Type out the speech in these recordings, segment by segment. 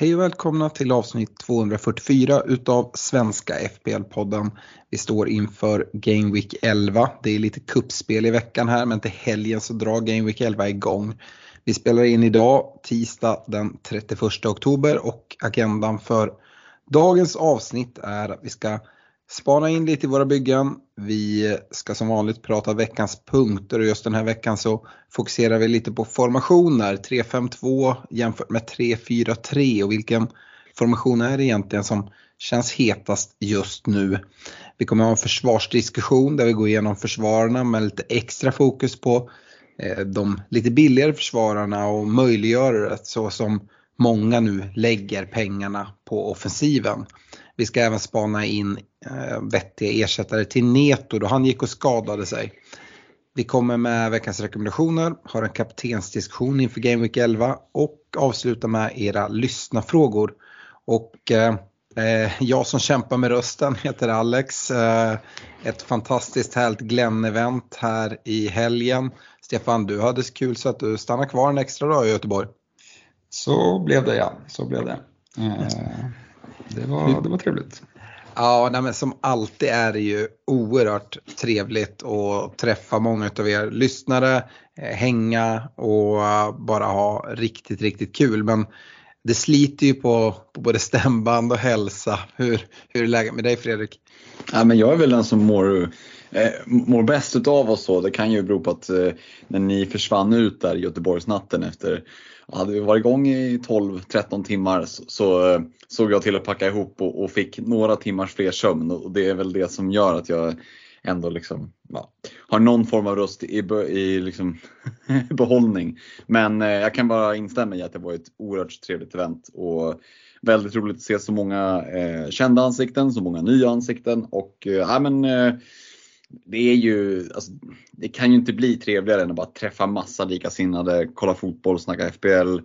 Hej och välkomna till avsnitt 244 utav Svenska FPL-podden. Vi står inför Game Week 11. Det är lite kuppspel i veckan här men till helgen så drar Game Week 11 igång. Vi spelar in idag tisdag den 31 oktober och agendan för dagens avsnitt är att vi ska spana in lite i våra byggen. Vi ska som vanligt prata veckans punkter och just den här veckan så fokuserar vi lite på formationer. 3-5-2 jämfört med 3-4-3 och vilken formation är det egentligen som känns hetast just nu. Vi kommer ha en försvarsdiskussion där vi går igenom försvararna med lite extra fokus på eh, de lite billigare försvararna och möjliggörare så som många nu lägger pengarna på offensiven. Vi ska även spana in eh, vettiga ersättare till Neto då han gick och skadade sig. Vi kommer med veckans rekommendationer, har en kaptensdiskussion inför Game Week 11 och avslutar med era lyssnafrågor. Och eh, eh, jag som kämpar med rösten heter Alex. Eh, ett fantastiskt härligt Glenn-event här i helgen. Stefan, du hade så kul så att du stannar kvar en extra dag i Göteborg. Så blev det ja, så blev det. Eh, det, var, det var trevligt. Ja, nej, men som alltid är det ju oerhört trevligt att träffa många av er lyssnare, eh, hänga och bara ha riktigt, riktigt kul. Men det sliter ju på, på både stämband och hälsa. Hur, hur är läget med dig Fredrik? Ja, men jag är väl den som mår, eh, mår bäst utav oss så. Det kan ju bero på att eh, när ni försvann ut där i Göteborgsnatten efter hade vi varit igång i 12-13 timmar så, så eh, såg jag till att packa ihop och, och, fick några timmars fler sömn och det är väl det som gör att jag ändå liksom, ja, har någon form av röst i, i liksom behållning. Men eh, jag kan bara instämma i att det var ett oerhört trevligt event och väldigt roligt att se så många eh, kända ansikten, så många nya ansikten och eh, men, eh, det är ju, alltså, det kan ju inte bli trevligare än att bara träffa massa likasinnade, kolla fotboll, snacka FBL.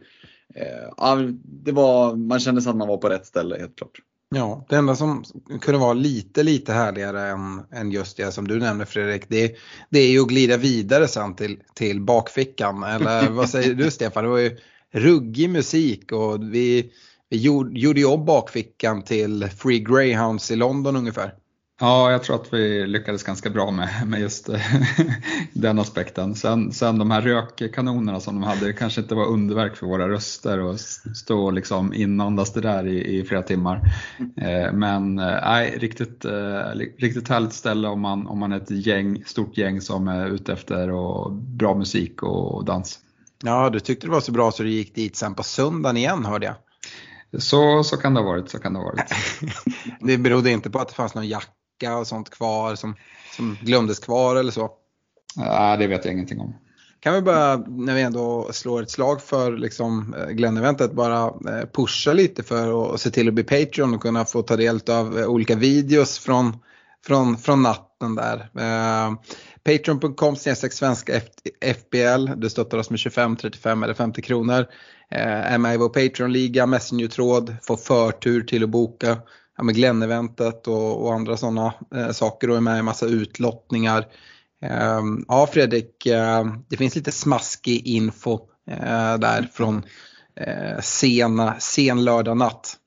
Eh, det var, man kände sig att man var på rätt ställe helt klart. Ja, det enda som kunde vara lite, lite härligare än, än just det som du nämnde Fredrik, det, det är ju att glida vidare sen till, till bakfickan. Eller vad säger du Stefan? Det var ju ruggig musik och vi, vi gjorde, gjorde ju om bakfickan till Free Greyhounds i London ungefär. Ja, jag tror att vi lyckades ganska bra med, med just den aspekten. Sen, sen de här rökkanonerna som de hade, det kanske inte var underverk för våra röster och stå och liksom inandas det där i, i flera timmar. Eh, men eh, nej, riktigt, eh, riktigt härligt ställe om man, om man är ett gäng, stort gäng som är ute efter och bra musik och dans. Ja, du tyckte det var så bra så du gick dit sen på söndagen igen hörde jag. Så, så kan det ha varit. Så kan det, ha varit. det berodde inte på att det fanns någon jacka och sånt kvar som, som glömdes kvar eller så? Nej, det vet jag ingenting om. Kan vi bara, när vi ändå slår ett slag för liksom Glenn-eventet, bara pusha lite för att se till att bli Patreon och kunna få ta del av olika videos från, från, från natten där. Eh, Patreon.com svenska FBL, du stöttar oss med 25, 35 eller 50 kronor. Eh, är med i vår Patreon-liga, Messenger-tråd, får förtur till att boka ja, med Glenn-eventet och, och, andra sådana eh, saker och är med i massa utlottningar. Eh, ja Fredrik, eh, det finns lite smaskig info eh, där från eh, sena, sen lördag natt.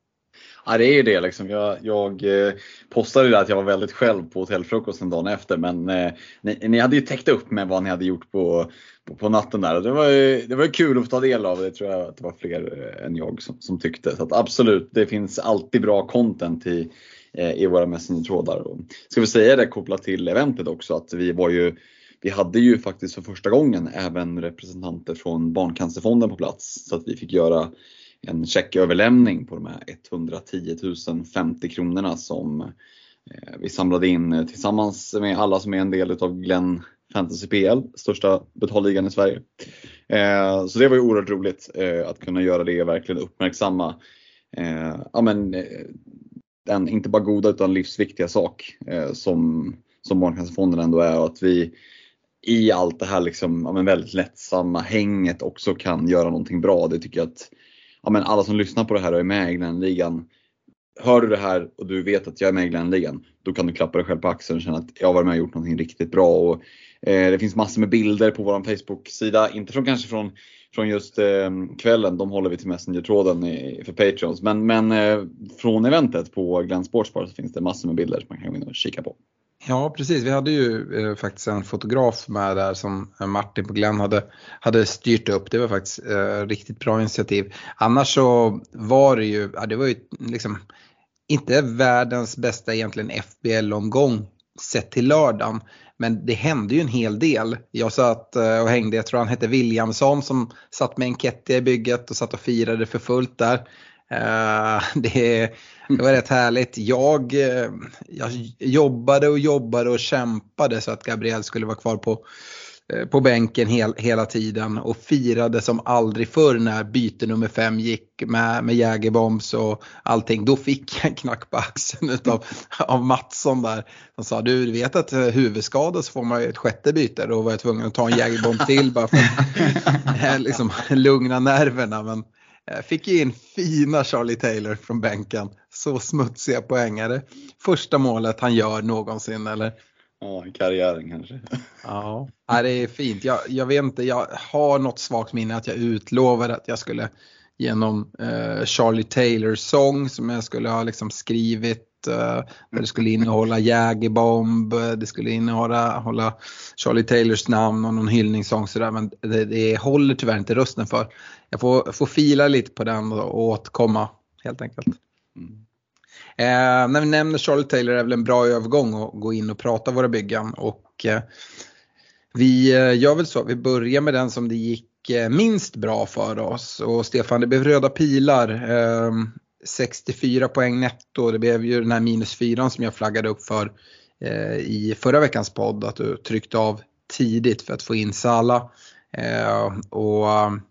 Ja det är ju det liksom. Jag, jag eh, postade det att jag var väldigt själv på hotellfrukosten dagen efter men eh, ni, ni, hade ju täckt upp med vad ni hade gjort på, på, på natten där. Det var, det var kul att få ta del av. Det tror jag att det var fler eh, än jag som, som tyckte. Så att absolut, det finns alltid bra content i, eh, i våra messenger-trådar. Ska vi säga det kopplat till eventet också att vi var ju vi hade ju faktiskt för första gången även representanter från Barncancerfonden på plats så att vi fick göra en checköverlämning på de här 110 050 kronorna som eh, vi samlade in tillsammans med alla som är en del av Glenn Fantasy PL, största betalligan i Sverige. Eh, så det var ju oerhört roligt eh, att kunna göra det och verkligen uppmärksamma ja, men, den inte bara goda utan livsviktiga sak som, som Barncancerfonden ändå är och att vi i allt det här liksom, ja, men väldigt lättsamma hänget också kan göra någonting bra. Det tycker jag att ja, men alla som lyssnar på det här och är med i Glenligan Hör du det här och du vet att jag är med i Glenligan, då kan du klappa dig själv på axeln och känna att jag har varit med och gjort någonting riktigt bra. Och, eh, det finns massor med bilder på vår Facebook-sida, inte från kanske från, från just eh, kvällen, de håller vi till Messenger-tråden för Patreons. Men, men eh, från eventet på Glenn Sportsbar så finns det massor med bilder som man kan gå in och kika på. Ja precis, vi hade ju eh, faktiskt en fotograf med där som eh, Martin på Glenn hade, hade styrt upp. Det var faktiskt eh, riktigt bra initiativ. Annars så var det ju, ja, det var ju liksom inte världens bästa egentligen FBL-omgång sett till lördagen. Men det hände ju en hel del. Jag satt eh, och hängde, jag tror han hette Williamson som satt med en Kettia i bygget och satt och firade för fullt där. Eh, det, det, var rätt härligt. Jag, eh, jag jobbade och jobbade och kämpade så att Gabriel skulle vara kvar på, eh, på bänken hel, hela tiden och firade som aldrig förr när byte nummer fem gick med, med Jägerbombs och allting. Då fick jag en knack på axeln utav, av Mattsson där. Han sa du vet att huvudskada så får man ju ett sjätte byte. Då var jag tvungen att ta en Jägerbomb till bara för att liksom, lugna nerverna. Men fick in fina Charlie Taylor från bänken. Så smutsiga poängare. Första målet han gör någonsin eller Ja, karriären kanske. Ja, det är fint. Jag, jag vet inte, jag har något svagt minne att jag utlovade att jag skulle genom eh, Charlie Taylors sång som jag skulle ha liksom skrivit. Eh, det skulle innehålla Jägerbomb, eh, det skulle innehålla hålla Charlie Taylors namn och någon hyllningssång sådär. Men det, det håller tyvärr inte rösten för. Jag får, får fila lite på den och återkomma helt enkelt. Mm. Eh, när vi nämner Charlie Taylor är det väl en bra övergång att gå in och prata våra byggen. Och, eh, vi eh, gör väl så, vi börjar med den som det gick minst bra för oss. Och Stefan, det blev röda pilar. 64 poäng netto, det blev ju den här minus 4 som jag flaggade upp för eh, i förra veckans podd. Att du tryckte av tidigt för att få in Sala. Eh, och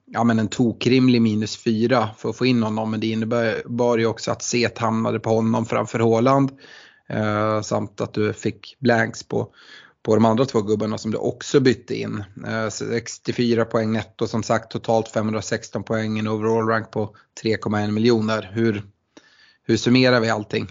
ja, men en tokrimlig minus 4 för att få in honom. Men det innebar ju också att Set hamnade på honom framför Håland. Eh, samt att du fick blanks på, på de andra två gubbarna som du också bytte in. Eh, 64 poäng netto som sagt totalt 516 poäng, en overall rank på 3,1 miljoner. Hur, hur summerar vi allting?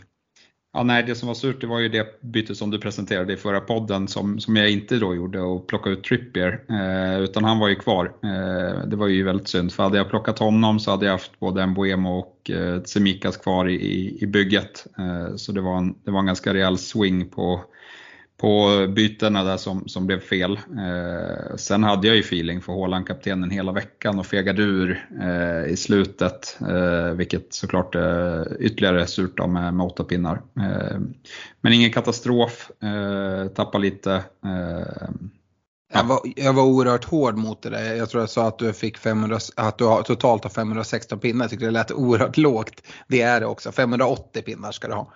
Ja, nej, det som var surt det var ju det bytet som du presenterade i förra podden som, som jag inte då gjorde och plocka ut Trippier. Eh, utan han var ju kvar. Eh, det var ju väldigt synd för hade jag plockat honom så hade jag haft både Mbuemo och eh, Tsemikas kvar i, i, i bygget. Eh, så det var, en, det var en ganska rejäl swing på, på bytena där som, som blev fel. Eh, sen hade jag ju feeling för Haaland kaptenen hela veckan och fegade ur eh, i slutet, eh, vilket såklart eh, ytterligare surt då med, med åtta pinnar. Eh, men ingen katastrof, eh, tappa lite. Eh, jag, var, jag var oerhört hård mot det där. Jag tror jag sa att du fick 500, att du har, totalt har 516 pinnar. Jag tyckte det lät oerhört lågt. Det är det också. 580 pinnar ska du ha.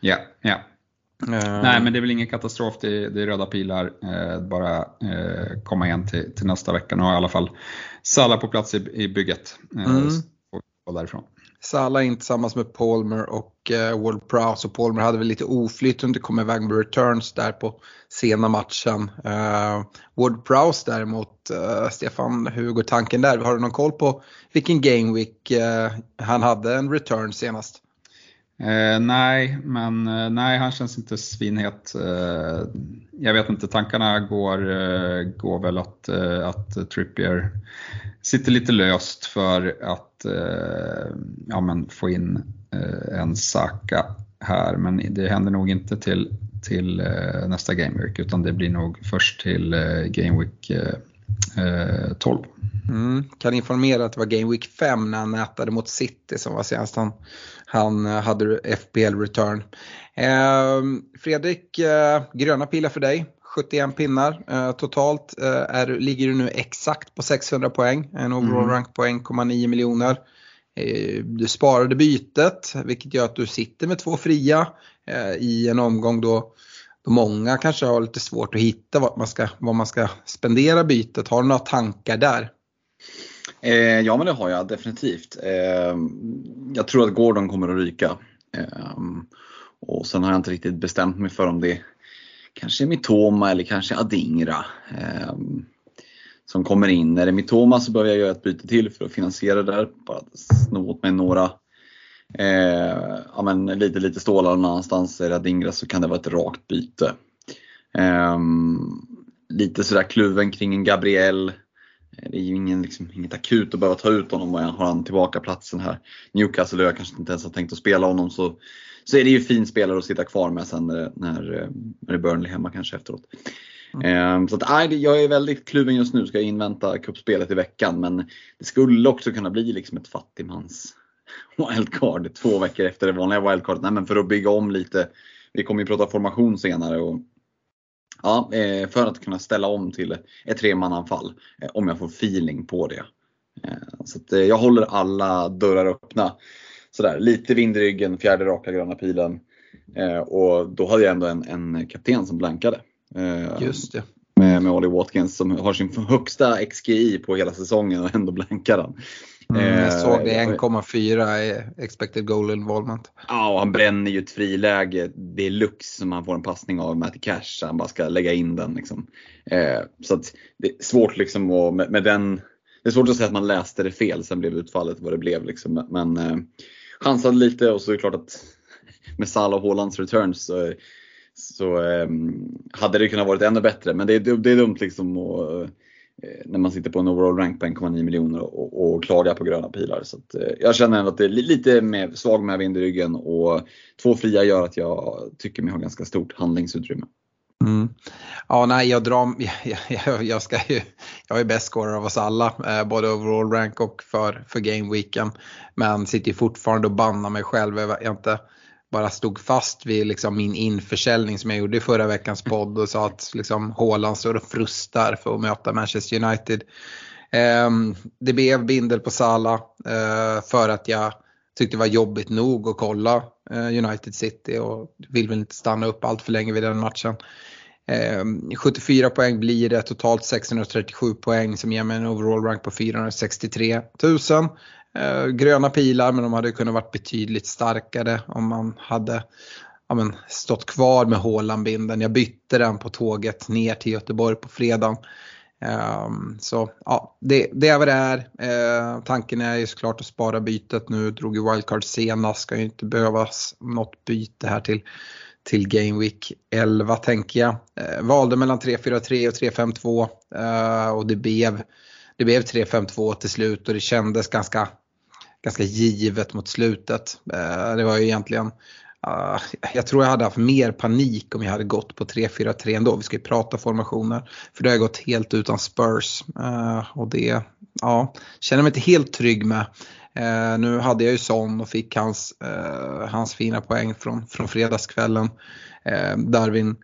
Ja, ja. Uh, Nej, men det är väl ingen katastrof. Det är, det är röda pilar. Eh, bara eh, komma igen till, till, nästa vecka. Nu har i alla fall Salla på plats i, i bygget. Eh, mm. och därifrån. Salla in tillsammans med Palmer och eh, Ward Prowse. Och Palmer hade väl lite oflyt under kom iväg med returns där på sena matchen. Uh, Ward Prowse däremot, uh, Stefan, hur går tanken där? Har du någon koll på vilken game week uh, han hade en return senast? Eh, nej, men eh, nej, han känns inte svinhet. Eh, jag vet inte, tankarna går, eh, går väl att, eh, att Trippier sitter lite löst för att eh, ja, men få in eh, en Saka här, men det händer nog inte till, till eh, nästa Game Week utan det blir nog först till eh, Game Week 12. Mm, kan informera att det var Game Week 5 när han nätade mot City som var senast han, han eh, hade FBL return. Eh, Fredrik, eh, gröna pilar för dig. 71 pinnar eh, totalt. Eh, är, ligger du nu exakt på 600 poäng. En overall mm. rank på 1,9 miljoner. Eh, du sparade bytet vilket gör att du sitter med två fria i en omgång då då många kanske har lite svårt att hitta vad man ska, vad man ska spendera bytet. Har du några tankar där? Eh, ja men det har jag definitivt. Eh, jag tror att Gordon kommer att ryka. Eh, och sen har jag inte riktigt bestämt mig för om det kanske är Mitoma eller kanske Adingra. Eh, som kommer in. Är det Mitoma så behöver jag göra ett byte till för att finansiera det där. Bara sno åt mig några eh, ja, men lite, lite stålar någon annanstans. Är det Adingra så kan det vara ett rakt byte. Eh, lite sådär kluven kring en Gabriel. Det är ju ingen, liksom, inget akut att behöva ta ut honom och har han tillbaka platsen här. Newcastle och jag kanske inte ens har tänkt att spela honom så, så är det ju fin spelare att sitta kvar med sen när, när, när det är Burnley hemma kanske efteråt. Mm. Så att, jag är väldigt kluven just nu, ska jag invänta kuppspelet i veckan men det skulle också kunna bli liksom ett fattigmans wildcard två veckor efter det vanliga wildcardet. Nej, men för att bygga om lite. Vi kommer ju prata formation senare och Ja, eh, för att kunna ställa om till ett tremananfall eh, om jag får feeling på det. Eh, så jag håller alla dörrar öppna. Sådär, lite vind i ryggen, fjärde raka gröna pilen. Och då hade jag ändå en, en kapten som blankade. Just det. Med, med Ollie Watkins som har sin högsta XGI på hela säsongen och ändå blankar han. Mm, jag eh, såg det 1,4 expected goal involvement. Ja, och han bränner ju ett friläge deluxe som han får en passning av Matty Cash. Han bara ska lägga in den. Liksom. Eh, så det är svårt liksom att, med, med, den, det är svårt att säga att man läste det fel, sen blev utfallet vad det blev. Liksom. Men eh, chansade lite och så är det klart att med Salah och Haalands returns så, så eh, hade det kunnat varit ännu bättre. Men det, det, det är dumt liksom att Eh, när man sitter på en overall rank på 1,9 miljoner och, och klagar på gröna pilar. Så att, eh, jag känner ändå att det är lite mer svag med vind i ryggen och två fria gör att jag tycker mig ha ganska stort handlingsutrymme. Mm. Ja, nej, jag drar, jag, jag, jag, ska ju, jag är bäst scorer av oss alla, eh, både overall rank och för, för gameweeken. Men sitter ju fortfarande och bannar mig själv över jag inte bara stod fast vid liksom min införsäljning som jag gjorde i förra veckans podd och sa att liksom Haaland står och frustar för att möta Manchester United. Ehm, det blev bindel på Sala eh, för att jag tyckte det var jobbigt nog att kolla eh, United City och vill väl inte stanna upp allt för länge vid den matchen. Ehm, 74 poäng blir det, totalt 637 poäng som ger mig en overall rank på 463 000. Eh, gröna pilar men de hade kunnat varit betydligt starkare om man hade ja, men, stått kvar med Hålandbinden. Jag bytte den på tåget ner till Göteborg på fredagen. Um, så ja, det, det, är vad det är. Uh, tanken är ju såklart att spara bytet nu. Drog ju wildcard senast, ska ju inte behövas något byte här till, till Game Week 11 tänker jag. Uh, valde mellan 3-4-3 och 3-5-2 uh, och det blev, det blev 3-5-2 till slut och det kändes ganska ganska givet mot slutet. Eh, det var ju egentligen Uh, jag tror jag hade haft mer panik om jag hade gått på 3-4-3 ändå. Vi ska ju prata formationer. För det har jag gått helt utan Spurs. Uh, och det, ja, känner mig inte helt trygg med. Uh, nu hade jag ju Son och fick hans, hans fina poäng från, från fredagskvällen. Darwin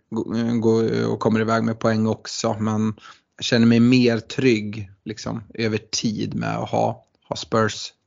går och kommer iväg med poäng också. Men jag känner mig mer trygg liksom, över tid med att ha, ha Spurs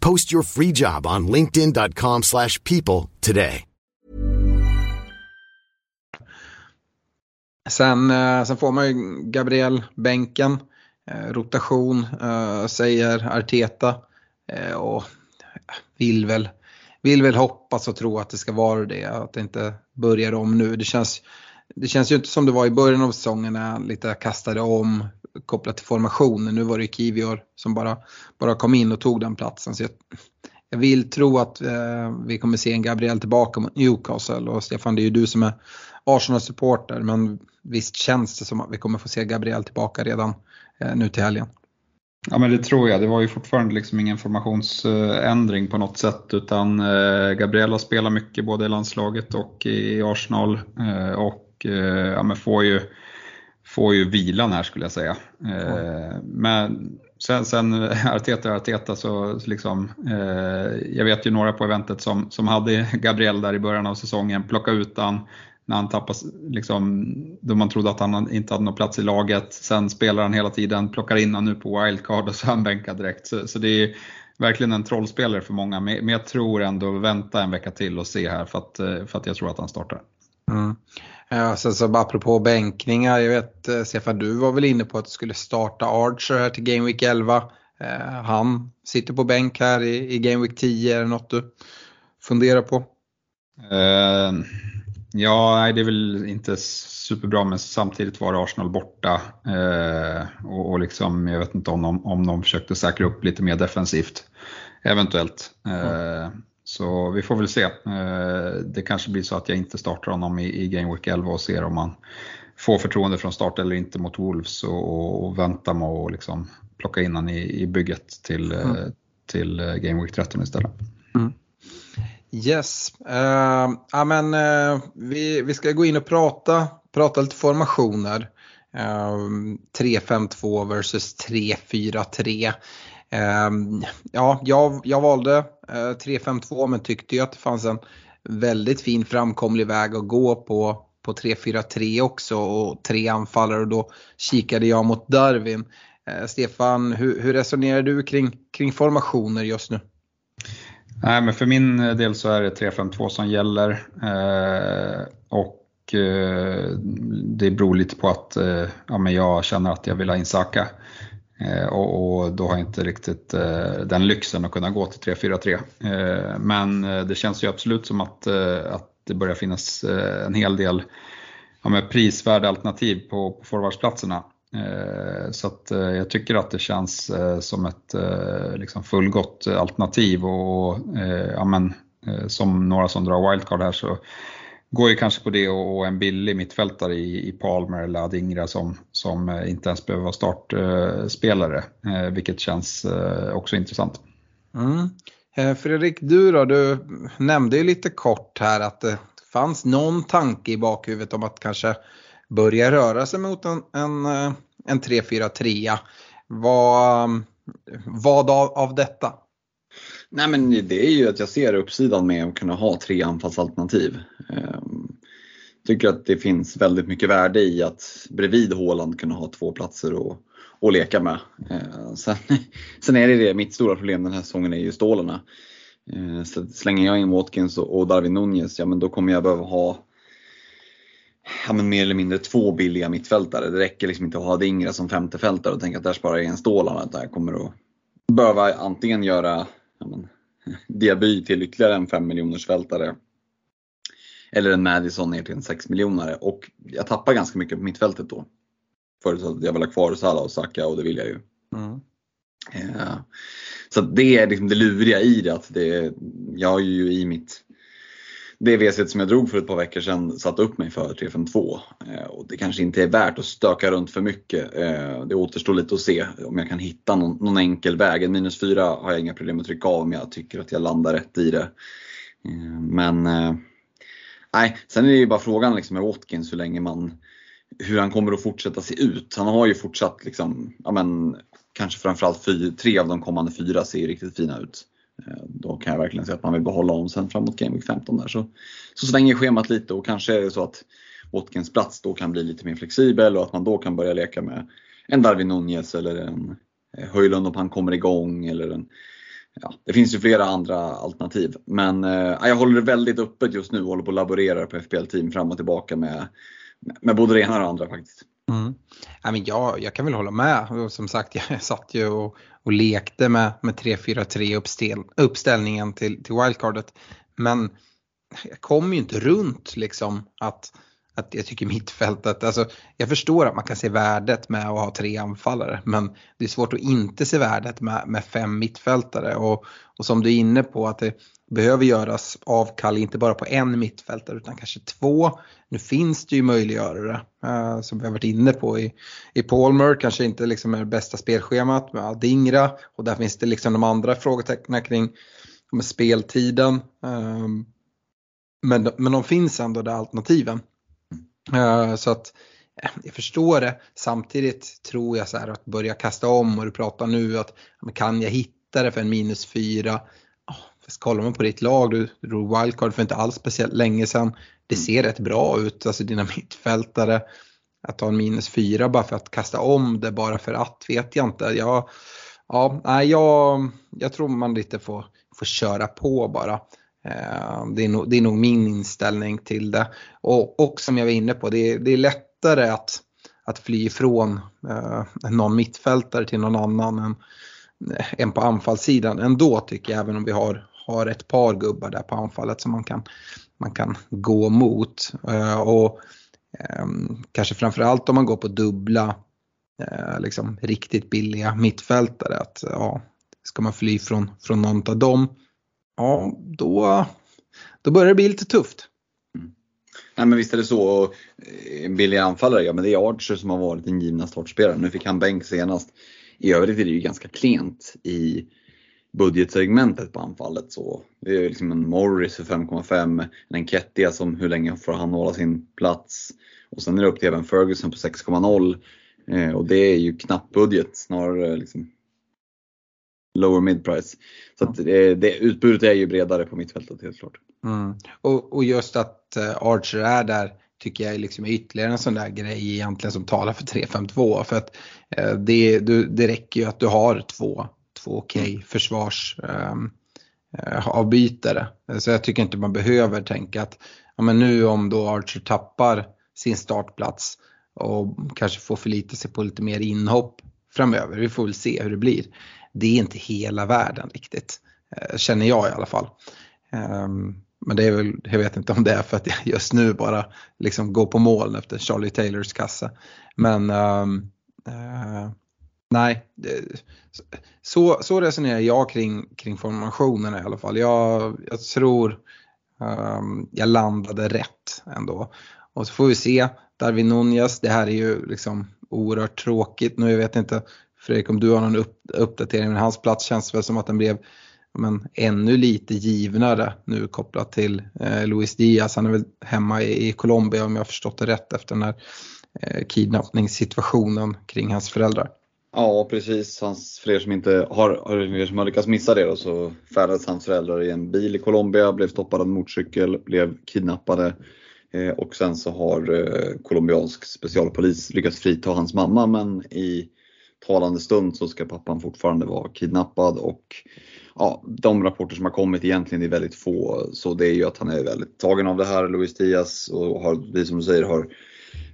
Post your free job on linkedin.com slash people today. Sen, eh, sen får man ju Gabriel bänken, eh, rotation, eh, säger Arteta. Och vill väl vill väl hoppas och tro att det ska vara det, att det inte börjar om nu. Det känns, det känns ju inte som det var i början av säsongen när han lite kastade om kopplat till formationen. Nu var det Kivior som bara, bara kom in och tog den platsen. Så jag, jag vill tro att eh, vi kommer se en Gabriel tillbaka mot Newcastle och Stefan det är ju du som är Arsenal-supporter men visst känns det som att vi kommer få se Gabriel tillbaka redan eh, nu till helgen. Ja men det tror jag. Det var ju fortfarande liksom ingen formationsändring på något sätt utan eh, har spelat mycket både i landslaget och i Arsenal eh, och eh, ja, men får, ju, får ju vilan här skulle jag säga. Mm. Men sen, sen Arteta Arteta så, så liksom, jag vet ju några på eventet som, som hade Gabriel där i början av säsongen, plocka ut han när han tappas, liksom, då man trodde att han inte hade någon plats i laget. Sen spelar han hela tiden, plockar in honom nu på wildcard och så är han bänkad direkt. Så, så det är verkligen en trollspelare för många. Men jag tror ändå vänta en vecka till och se här för att, för att jag tror att han startar. Mm. Ja, sen så bara apropå bänkningar, jag vet eh, Stefan du var väl inne på att du skulle starta Archer här till Game Week 11. Eh, han sitter på bänk här i, i Game Week 10, är det något du funderar på? Uh, ja, det är väl inte superbra men samtidigt var Arsenal borta uh, och, och, liksom, jag vet inte om de, om de försökte säkra upp lite mer defensivt. Eventuellt. Uh, så vi får väl se. Det kanske blir så att jag inte startar honom i, i Game Week 11 och ser om man får förtroende från start eller inte mot Wolves och, och vänta med att liksom plocka in honom i, i bygget till, mm. till Game Week 13 istället. Mm. Yes, uh, ja, men, uh, vi, vi ska gå in och prata, prata lite formationer. Uh, 3-5-2 versus 3-4-3. Ehm, ja, jag, jag valde eh, 3-5-2 men tyckte ju att det fanns en väldigt fin framkomlig väg att gå på, på 3-4-3 också och tre anfallare och då kikade jag mot Darwin. Eh, Stefan, hur, hur resonerar du kring, kring formationer just nu? Nej, men för min eh, del så är det 3-5-2 som gäller. Eh, och eh, det beror lite på att eh, ja, men jag känner att jag vill ha in Saka. Eh, Eh, och, och, då har jag inte riktigt eh, den lyxen att kunna gå till 3-4-3. Eh, men eh, det känns ju absolut som att, eh, att det börjar finnas en hel del ja, prisvärda alternativ på, på forwardsplatserna. Eh, så att eh, jag tycker att det känns eh, som ett liksom fullgott alternativ och ja, men, som några som drar wildcard här så går ju kanske på det och en billig mittfältare i, Palmer eller Adingra som, som eh, inte ens behöver vara startspelare, eh, eh, vilket känns också intressant. Mm. Fredrik, du då, du nämnde ju lite kort här att det fanns någon tanke i bakhuvudet om att kanske börja röra sig mot en, en, en 3-4-3. Vad, vad av, av detta? Nej men det är ju att jag ser uppsidan med att kunna ha tre anfallsalternativ. Ehm, tycker att det finns väldigt mycket värde i att bredvid Håland kunna ha två platser att, att leka med. Ehm, sen, sen är det det, mitt stora problem den här säsongen är ju stålarna. Ehm, så slänger jag in Watkins och Darwin Nunez, ja men då kommer jag behöva ha ja, men mer eller mindre två billiga mittfältare. Det räcker liksom inte att ha Dingra som femtefältare och tänka att där sparar jag en Stålarna. Jag kommer att behöva antingen göra ja, men, Diaby till ytterligare en 5 miljoners fältare eller en Madison ner till en 6 miljoner och jag tappar ganska mycket på mittfältet då. Förutsatt att jag vill ha kvar Salah och Saka och det vill jag ju. Mm. Ja. Så det är liksom det luriga i det. Att det jag har ju i mitt det WC som jag drog för ett par veckor sedan satte upp mig för 352. Eh, och det kanske inte är värt att stöka runt för mycket. Eh, det återstår lite att se om jag kan hitta någon, någon enkel väg. En minus 4 har jag inga problem att trycka av om jag tycker att jag landar rätt i det. Eh, men eh, nej, sen är det ju bara frågan liksom med Watkins hur länge man hur han kommer att fortsätta se ut. Han har ju fortsatt liksom, ja men, kanske framförallt fyra, tre av de kommande fyra ser riktigt fina ut. Eh, då kan jag verkligen se att man vill behålla om sen framåt Game Week 15 där. Så, så svänger schemat lite och kanske är det så att Watkins plats då kan bli lite mer flexibel och att man då kan börja leka med en Darwin Nunez eller en eh, Höjlund om han kommer igång eller en Ja, det finns ju flera andra alternativ. Men eh, jag håller det väldigt öppet just nu och håller på att laborera på FPL-team fram och tillbaka med, med både det ena och det andra faktiskt. Mm. Ja, men jag, jag kan väl hålla med. som sagt, jag satt ju och, och lekte med, med 3-4-3 uppställ, uppställningen till, till wildcardet. Men jag kommer ju inte runt liksom att, att jag tycker mittfältet, alltså jag förstår att man kan se värdet med att ha tre anfallare men det är svårt att inte se värdet med, med fem mittfältare och, och som du är inne på att det behöver göras avkall inte bara på en mittfältare utan kanske två. Nu finns det ju möjliggörare eh, som vi har varit inne på i, i Palmer, kanske inte liksom är det bästa spelschemat med Adingra och där finns det liksom de andra frågetecknen kring med speltiden. Eh, men, men de finns ändå där alternativen. Eh, så att eh, jag förstår det. Samtidigt tror jag så här att börja kasta om och du pratar nu att kan jag hitta det för en minus fyra? Kollar man på ditt lag, du drog wildcard för inte alls speciellt länge sedan. det ser rätt bra ut, alltså dina mittfältare. Att ta en minus fyra bara för att kasta om det bara för att vet jag inte. Jag, ja, nej, jag, jag tror man lite får, får köra på bara. Eh, det är, nog, det är nog min inställning till det. Och, och som jag var inne på, det är, det är lättare att, att fly ifrån eh, någon mittfältare till någon annan än, än på anfallssidan ändå tycker jag, även om vi har, har ett par gubbar där på anfallet som man kan, man kan gå mot. Eh, och eh, Kanske framförallt om man går på dubbla, eh, liksom riktigt billiga mittfältare. Att, ja, ska man fly från, från någon av dem, ja då, då börjar det bli lite tufft. Mm. Nej men visst är det så. Och eh, anfallare, ja men det är Archer som har varit den givna startspelaren. Nu fick han bänk senast. I övrigt är det ju ganska klent i budgetsegmentet på anfallet. Så det är liksom en Morris för 5,5, en Enketia som hur länge får han hålla sin plats? Och sen är det upp till även Ferguson på 6,0. Eh, och det är ju knapp budget, snarare liksom lower mid price. Så att det, det, utbudet är ju bredare på mittfältet helt klart. Mm. Och, och, just att uh, Archer är där tycker jag är liksom ytterligare en sån där grej egentligen som talar för 3-5-2. För att det, du, det räcker ju att du har två, två okej okay mm. försvarsavbytare. Um, uh, så jag tycker inte man behöver tänka att ja, men nu om då Archer tappar sin startplats och kanske får förlita sig på lite mer inhopp framöver. Vi får väl se hur det blir det är inte hela världen riktigt. Eh, känner jag i alla fall. Ehm, men det är väl, jag vet inte om det är för att jag just nu bara liksom går på mål efter Charlie Taylors kassa. Men um, uh, nej, så, så resonerar jag kring, kring formationerna i alla fall. Jag, jag tror um, jag landade rätt ändå. Och så får vi se, Darwin Nunez, det här är ju liksom oerhört tråkigt nu. Jag vet inte Fredrik, om du har någon upp, uppdatering, men hans plats känns väl som att den blev men, ännu lite givnare nu kopplat till eh, Luis Diaz. Han är väl hemma i, i Colombia om jag har förstått det rätt efter den här eh, kidnappningssituationen kring hans föräldrar. Ja precis, hans, för er som inte har, er som har lyckats missa det då, så färdades hans föräldrar i en bil i Colombia, blev stoppade av en motorcykel, blev kidnappade eh, och sen så har eh, colombiansk specialpolis lyckats frita hans mamma men i talande stund så ska pappan fortfarande vara kidnappad och ja, de rapporter som har kommit egentligen är väldigt få. Så det är ju att han är väldigt tagen av det här, Luis Diaz, och har, precis som du säger, har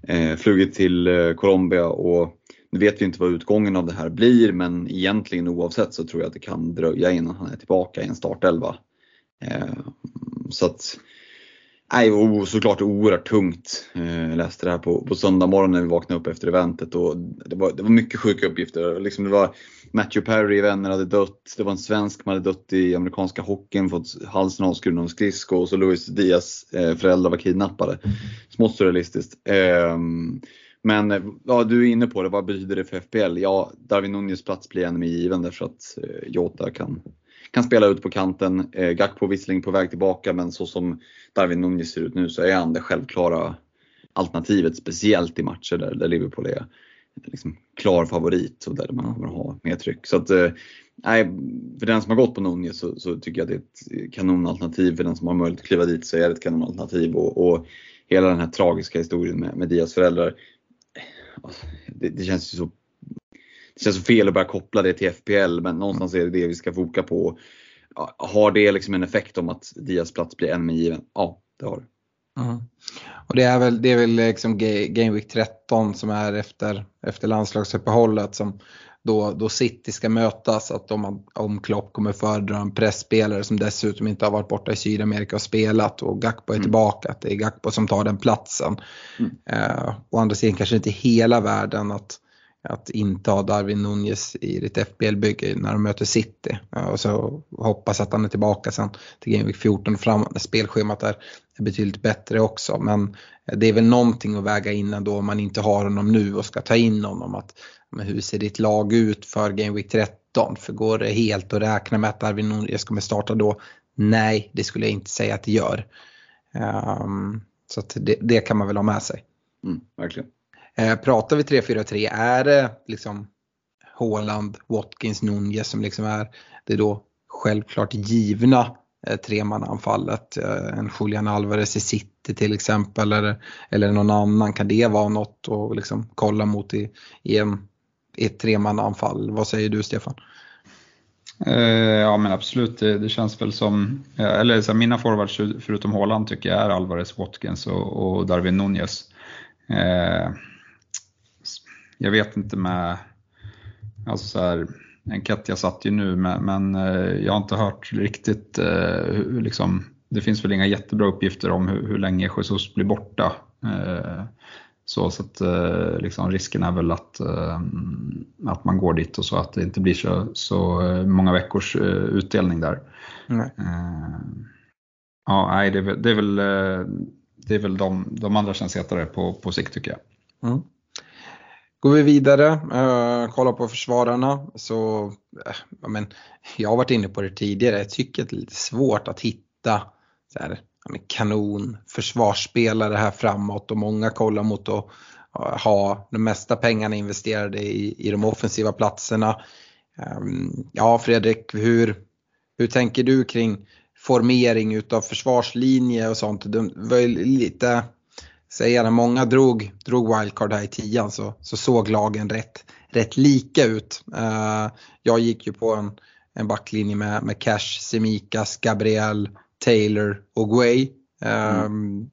eh, flugit till eh, Colombia och nu vet vi inte vad utgången av det här blir men egentligen oavsett så tror jag att det kan dröja innan han är tillbaka i en startelva. Eh, så att Nej, och såklart oerhört tungt. Eh, jag eh, läste det här på, på söndag morgon när vi vaknade upp efter eventet och det var, det var mycket sjuka uppgifter. Liksom det var Matthew Perry, vänner, hade dött. Det var en svensk som hade dött i amerikanska hockeyn, fått halsen avskuren av skridsko och så Luis Diaz eh, föräldrar var kidnappade. Smått surrealistiskt. Eh, men eh, ja, du är inne på det, vad betyder det för FPL? Ja, Darwin Nunez plats blir ännu mer given därför att eh, Jota kan kan spela ut på kanten. Eh, Gakpo visserligen på väg tillbaka men så som Darwin Nunez ser ut nu så är han det självklara alternativet. Speciellt i matcher där, där Liverpool är eh, liksom klar favorit och där man vill ha mer tryck. Så att, eh, för den som har gått på Nunez så, så, tycker jag att det är ett eh, kanonalternativ. För den som har möjlighet att kliva dit så är det ett kanonalternativ. Och, och hela den här tragiska historien med, med Dias föräldrar. Alltså, det, det känns ju så det känns så fel att börja koppla det till FPL men någonstans är det det vi ska foka på. Har det liksom en effekt om att Dias plats blir än mer given? Ja, det har det. Mm. Och det är väl, det är väl liksom Game Week 13 som är efter, efter landslagsuppehållet som då, då City ska mötas. Att om, om Klopp kommer föredra en pressspelare som dessutom inte har varit borta i Sydamerika och spelat och Gakpo är mm. tillbaka. Att det är Gakpo som tar den platsen. Mm. Uh, å andra sidan kanske inte hela världen att att inte ha Darwin Nunez i ditt FBL-bygge när de möter City. Och så hoppas att han är tillbaka sen till Game Week 14 fram när spelschemat är betydligt bättre också. Men det är väl någonting att väga in ändå om man inte har honom nu och ska ta in honom. Att, men hur ser ditt lag ut för Game Week 13? För går det helt att räkna med att Darwin Nunez kommer starta då? Nej, det skulle jag inte säga att det gör. Um, så det, det, kan man väl ha med sig. Mm, verkligen. Eh, pratar vi 3-4-3 är det liksom Haaland, Watkins, Nunez som liksom är det då självklart givna eh, tremannaanfallet. Eh, en Julian Alvarez i City till exempel eller, eller någon annan. Kan det vara något att liksom kolla mot i, i, en, ett tremannaanfall? Vad säger du Stefan? Eh, ja men absolut, det, det känns väl som, eller så mina forwards förutom Haaland tycker jag är Alvarez, Watkins och, och Darwin Nunez. Eh, jag vet inte med, alltså så här, Enketia satt ju nu men, men eh, jag har inte hört riktigt, eh, hur, liksom, det finns väl inga jättebra uppgifter om hur, hur länge Jesus blir borta. Eh, så, så att eh, liksom, risken är väl att, eh, att man går dit och så att det inte blir så, så eh, många veckors utdelning där. Nej. Ja, nej, det är väl, det är väl, det är väl de, de andra känns hetare på, på sikt tycker jag. Mm. Går vi vidare, uh, kollar på försvararna så, uh, men, jag har varit inne på det tidigare, jag tycker att det är lite svårt att hitta så här, kanon försvarsspelare här framåt och många kollar mot att ha de mesta pengarna investerade i, i de offensiva platserna. Ehm, ja Fredrik, hur, hur tänker du kring formering utav försvarslinje och sånt? Det var ju lite, säga när många drog, drog wildcard här i tian så, så såg lagen rätt, rätt lika ut. Ehm, jag gick ju på en, en backlinje med, med Cash, Semikas, Gabriel, Taylor och Guay. Mm. Um,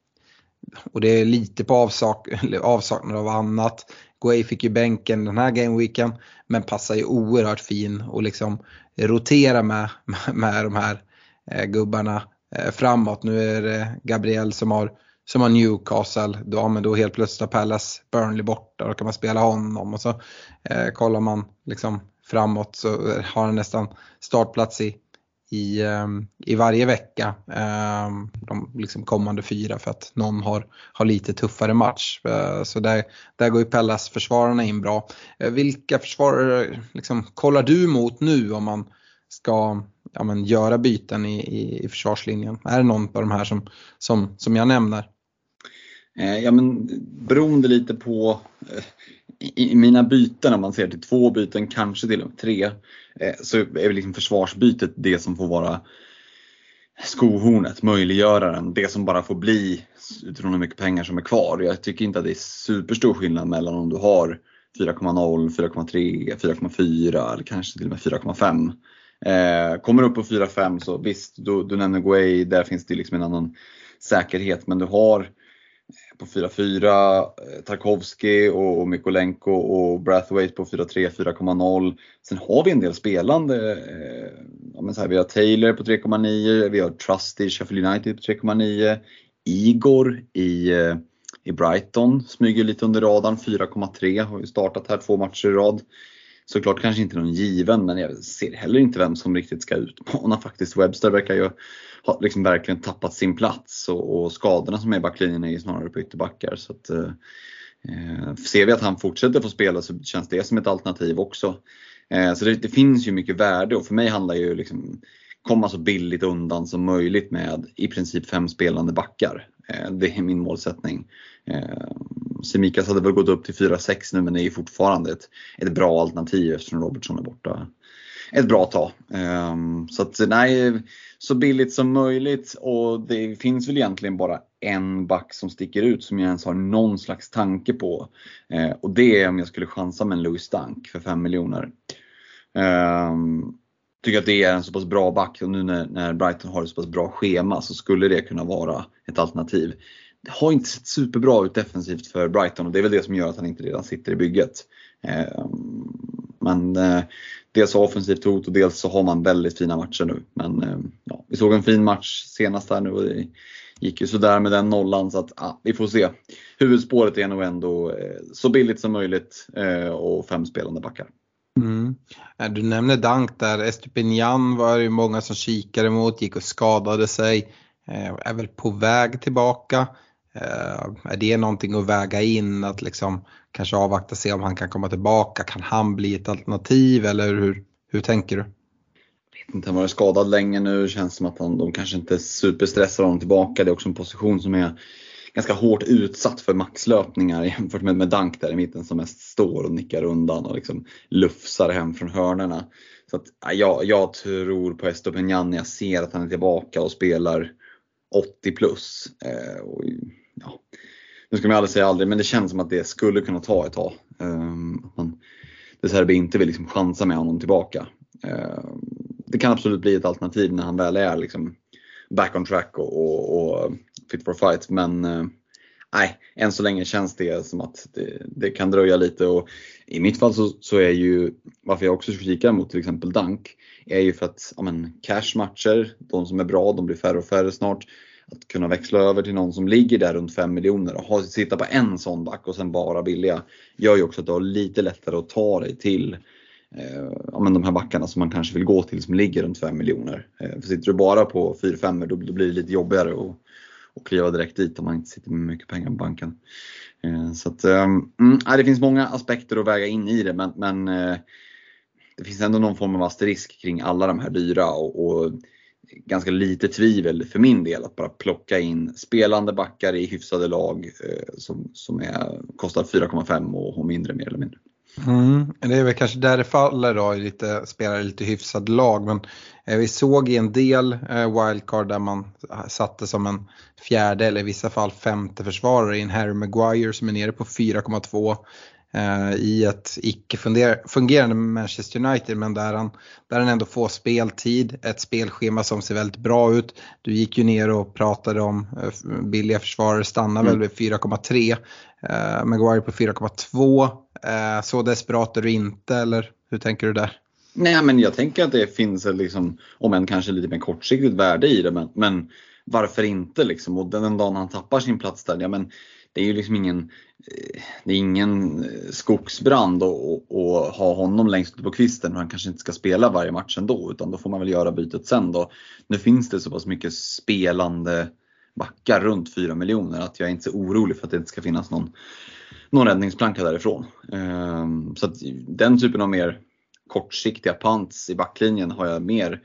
och det är lite på avsak avsaknad av annat. Guay fick ju bänken den här gameweeken men passar ju oerhört fin och liksom rotera med, med de här eh, gubbarna eh, framåt. Nu är det Gabriel som har, som har Newcastle, då, men då helt plötsligt har Palace Burnley borta, då kan man spela honom och så eh, kollar man liksom framåt så har han nästan startplats i i, ehm, i varje vecka ehm, de liksom kommande fyra för att någon har, har lite tuffare match. Eh, så där, där går ju Pellas försvararna in bra. Eh, vilka försvarare liksom, kollar du mot nu om man ska ja, men, göra byten i, i, i försvarslinjen? Är det någon av de här som, som, som jag nämner? Eh, ja men beroende lite på i, mina byten, om man ser till två byten, kanske till och med tre, eh, så är väl liksom försvarsbytet det som får vara skohornet, möjliggöraren, det som bara får bli utifrån hur mycket pengar som är kvar. Jag tycker inte att det är superstor skillnad mellan om du har 4,0, 4,3, 4,4 eller kanske till och med 4,5. Eh, kommer upp på 4,5 så visst, du, du nämner Guay, där finns det liksom en annan säkerhet men du har på 4-4, eh, Tarkovski och, Mykolenko och Brathwaite på 4-3, 4,0. Sen har vi en del spelande. Eh, ja, men så här, vi har Taylor på 3,9, vi har Trusty Sheffield United på 3,9. Igor i, eh, i Brighton smyger lite under radarn, 4,3. Har ju startat här två matcher i rad. Såklart kanske inte någon given, men jag ser heller inte vem som riktigt ska utmana faktiskt. Webster verkar ju ha liksom verkligen tappat sin plats och, och skadorna som är i backlinjen är ju snarare på ytterbackar. Så att, eh, ser vi att han fortsätter få spela så känns det som ett alternativ också. Eh, så det, det, finns ju mycket värde och för mig handlar ju liksom komma så billigt undan som möjligt med i princip fem spelande backar. Eh, det är min målsättning. Eh, Semikas hade väl gått upp till 4-6 nu men är ju fortfarande ett, ett bra alternativ eftersom Robertson är borta ett bra tag. Um, så att nej, så billigt som möjligt och det finns väl egentligen bara en back som sticker ut som jag ens har någon slags tanke på. Uh, och det är om jag skulle chansa med en Louis Stank för 5 miljoner. Um, tycker att det är en så pass bra back och nu när, när Brighton har ett så pass bra schema så skulle det kunna vara ett alternativ. Det har inte sett superbra ut defensivt för Brighton och det är väl det som gör att han inte redan sitter i bygget. Ehm, men eh, dels offensivt hot och dels så har man väldigt fina matcher nu. Men ehm, ja, vi såg en fin match senast här nu och det gick ju sådär med den nollan så att ja, vi får se. Huvudspåret är nog ändå eh, så billigt som möjligt eh, och fem spelande backar. Mm. Du nämner Dank där, Estupinian var det ju många som kikade mot, gick och skadade sig, är väl på väg tillbaka. Eh, är det någonting att väga in att liksom kanske avvakta och se om han kan komma tillbaka. Kan han bli ett alternativ eller hur, hur tänker du? Jag vet inte, han har varit skadad länge nu. Känns som att han, de kanske inte superstressar honom tillbaka. Det är också en position som är ganska hårt utsatt för maxlöpningar jämfört med, med Dank där i mitten som mest står och nickar undan och liksom lufsar hem från hörnerna. Så att, ja, jag tror på Estopignan, jag ser att han är tillbaka och spelar 80 plus. Eh, och, ja, nu ska man aldrig säga aldrig, men det känns som att det skulle kunna ta ett tag. Um, man, De Serbi inte vill liksom chansa med honom tillbaka. Uh, det kan absolut bli ett alternativ när han väl är liksom back on track och, och, och fit for fight. Men uh, nej, än så länge känns det som att det, det, kan dröja lite. Och I mitt fall så, så är ju, varför jag också kikar mot till exempel Dunk, är ju för att ja, men, cash-matcher, de som är bra, de blir färre och färre snart. Att kunna växla över till någon som ligger där runt 5 miljoner och ha, sitta på en sån back och sen bara billiga gör ju också att du har lite lättare att ta dig till eh, ja, men de här backarna som man kanske vill gå till som ligger runt 5 miljoner. Eh, för sitter du bara på 4-5 då, då blir det lite jobbigare att, och kliva direkt dit om man inte sitter med mycket pengar på banken. Eh, så att, eh, mm, det finns många aspekter att väga in i det men, men eh, det finns ändå någon form av asterisk kring alla de här dyra och, och ganska lite tvivel för min del att bara plocka in spelande backar i hyfsade lag eh, som, som är, kostar 4,5 och, och mindre mer eller mindre. Mm, det är väl kanske där det faller då, lite, i lite hyfsad lag. Men eh, vi såg i en del eh, wildcard där man satte som en fjärde eller i vissa fall femte försvarare i en Harry Maguire som är nere på 4,2 i ett icke fungerande Manchester United men där han, där han ändå får speltid, ett spelschema som ser väldigt bra ut. Du gick ju ner och pratade om eh, billiga försvarare stannar mm. väl vid 4,3. Eh, Maguire på 4,2. Eh, så desperat är du inte eller hur tänker du där? Nej men jag tänker att det finns liksom, om än kanske lite mer kortsiktigt värde i det men, men varför inte liksom? Och den dagen han tappar sin plats där, ja men det är ju liksom ingen, eh, det är ingen eh, skogsbrand att ha honom längst ut på kvisten han kanske inte ska spela varje match ändå utan då får man väl göra bytet sen då. Nu finns det så pass mycket spelande backar runt 4 miljoner att jag är inte så orolig för att det inte ska finnas någon, någon räddningsplanka därifrån. Ehm, så att den typen av mer kortsiktiga pants i backlinjen har jag mer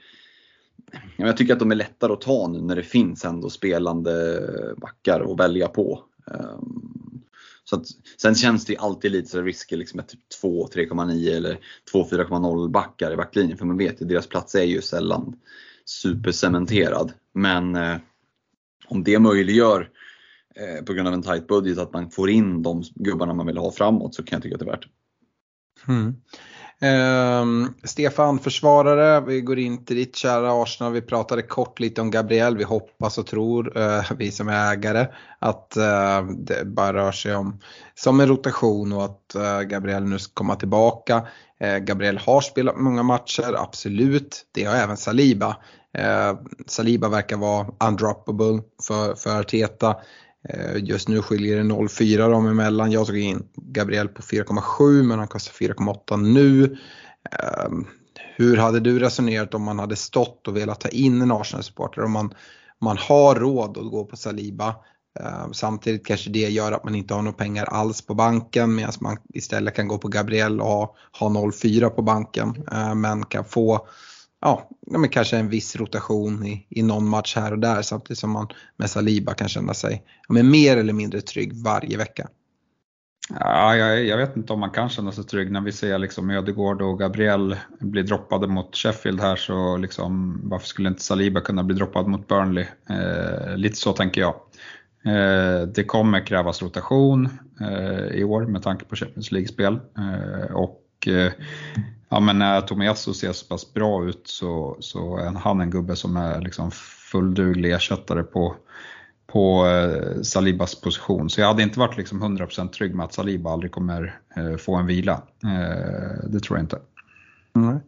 jag tycker att de är lättare att ta nu när det finns ändå spelande backar att välja på. Ehm, så att, sen känns det ju alltid lite så risker liksom med typ 2 3,9 eller 2 4,0 backar i backlinjen för man vet ju deras plats är ju sällan supercementerad. Men eh, om det möjliggör eh, på grund av en tight budget att man får in de gubbarna man vill ha framåt så kan jag tycka att det är värt mm. Ehm, Stefan, försvarare, vi går in till ditt kära Arsenal. Vi pratade kort lite om Gabriel. Vi hoppas och tror, eh, vi som är ägare, att eh, det bara rör sig om som en rotation och att eh, Gabriel nu ska komma tillbaka. Eh, Gabriel har spelat många matcher, absolut. Det har även Saliba. Saliba verkar vara undroppable för, för Arteta. Eh, just nu skiljer det 0,4 dem emellan. Jag tog in Gabriel på 4,7 men han kostar 4,8 nu. Ehm, hur hade du resonerat om man hade stått och velat ta in en Arsenal-supporter? Om man, man har råd att gå på Saliba. Ehm, samtidigt kanske det gör att man inte har några pengar alls på banken medan man istället kan gå på Gabriel och ha, ha 0,4 på banken. Ehm, men kan få ja, men kanske en viss rotation i, i någon match här och där samtidigt som man med Saliba kan känna sig men mer eller mindre trygg varje vecka. Ja, jag, jag, vet inte om man kan känna sig trygg när vi ser liksom Ödegård och Gabriel bli droppade mot Sheffield här så liksom, varför skulle inte Saliba kunna bli droppad mot Burnley? Eh, lite så tänker jag. Eh, det kommer krävas rotation eh, i år med tanke på Champions League-spel eh, och eh, ja, men när Tomiasso ser så pass bra ut så, så är han en gubbe som är liksom fullduglig ersättare på, på eh, Salibas position. Så jag hade inte varit liksom 100% trygg med att Saliba aldrig kommer eh, få en vila. Eh, det tror jag inte. Mm.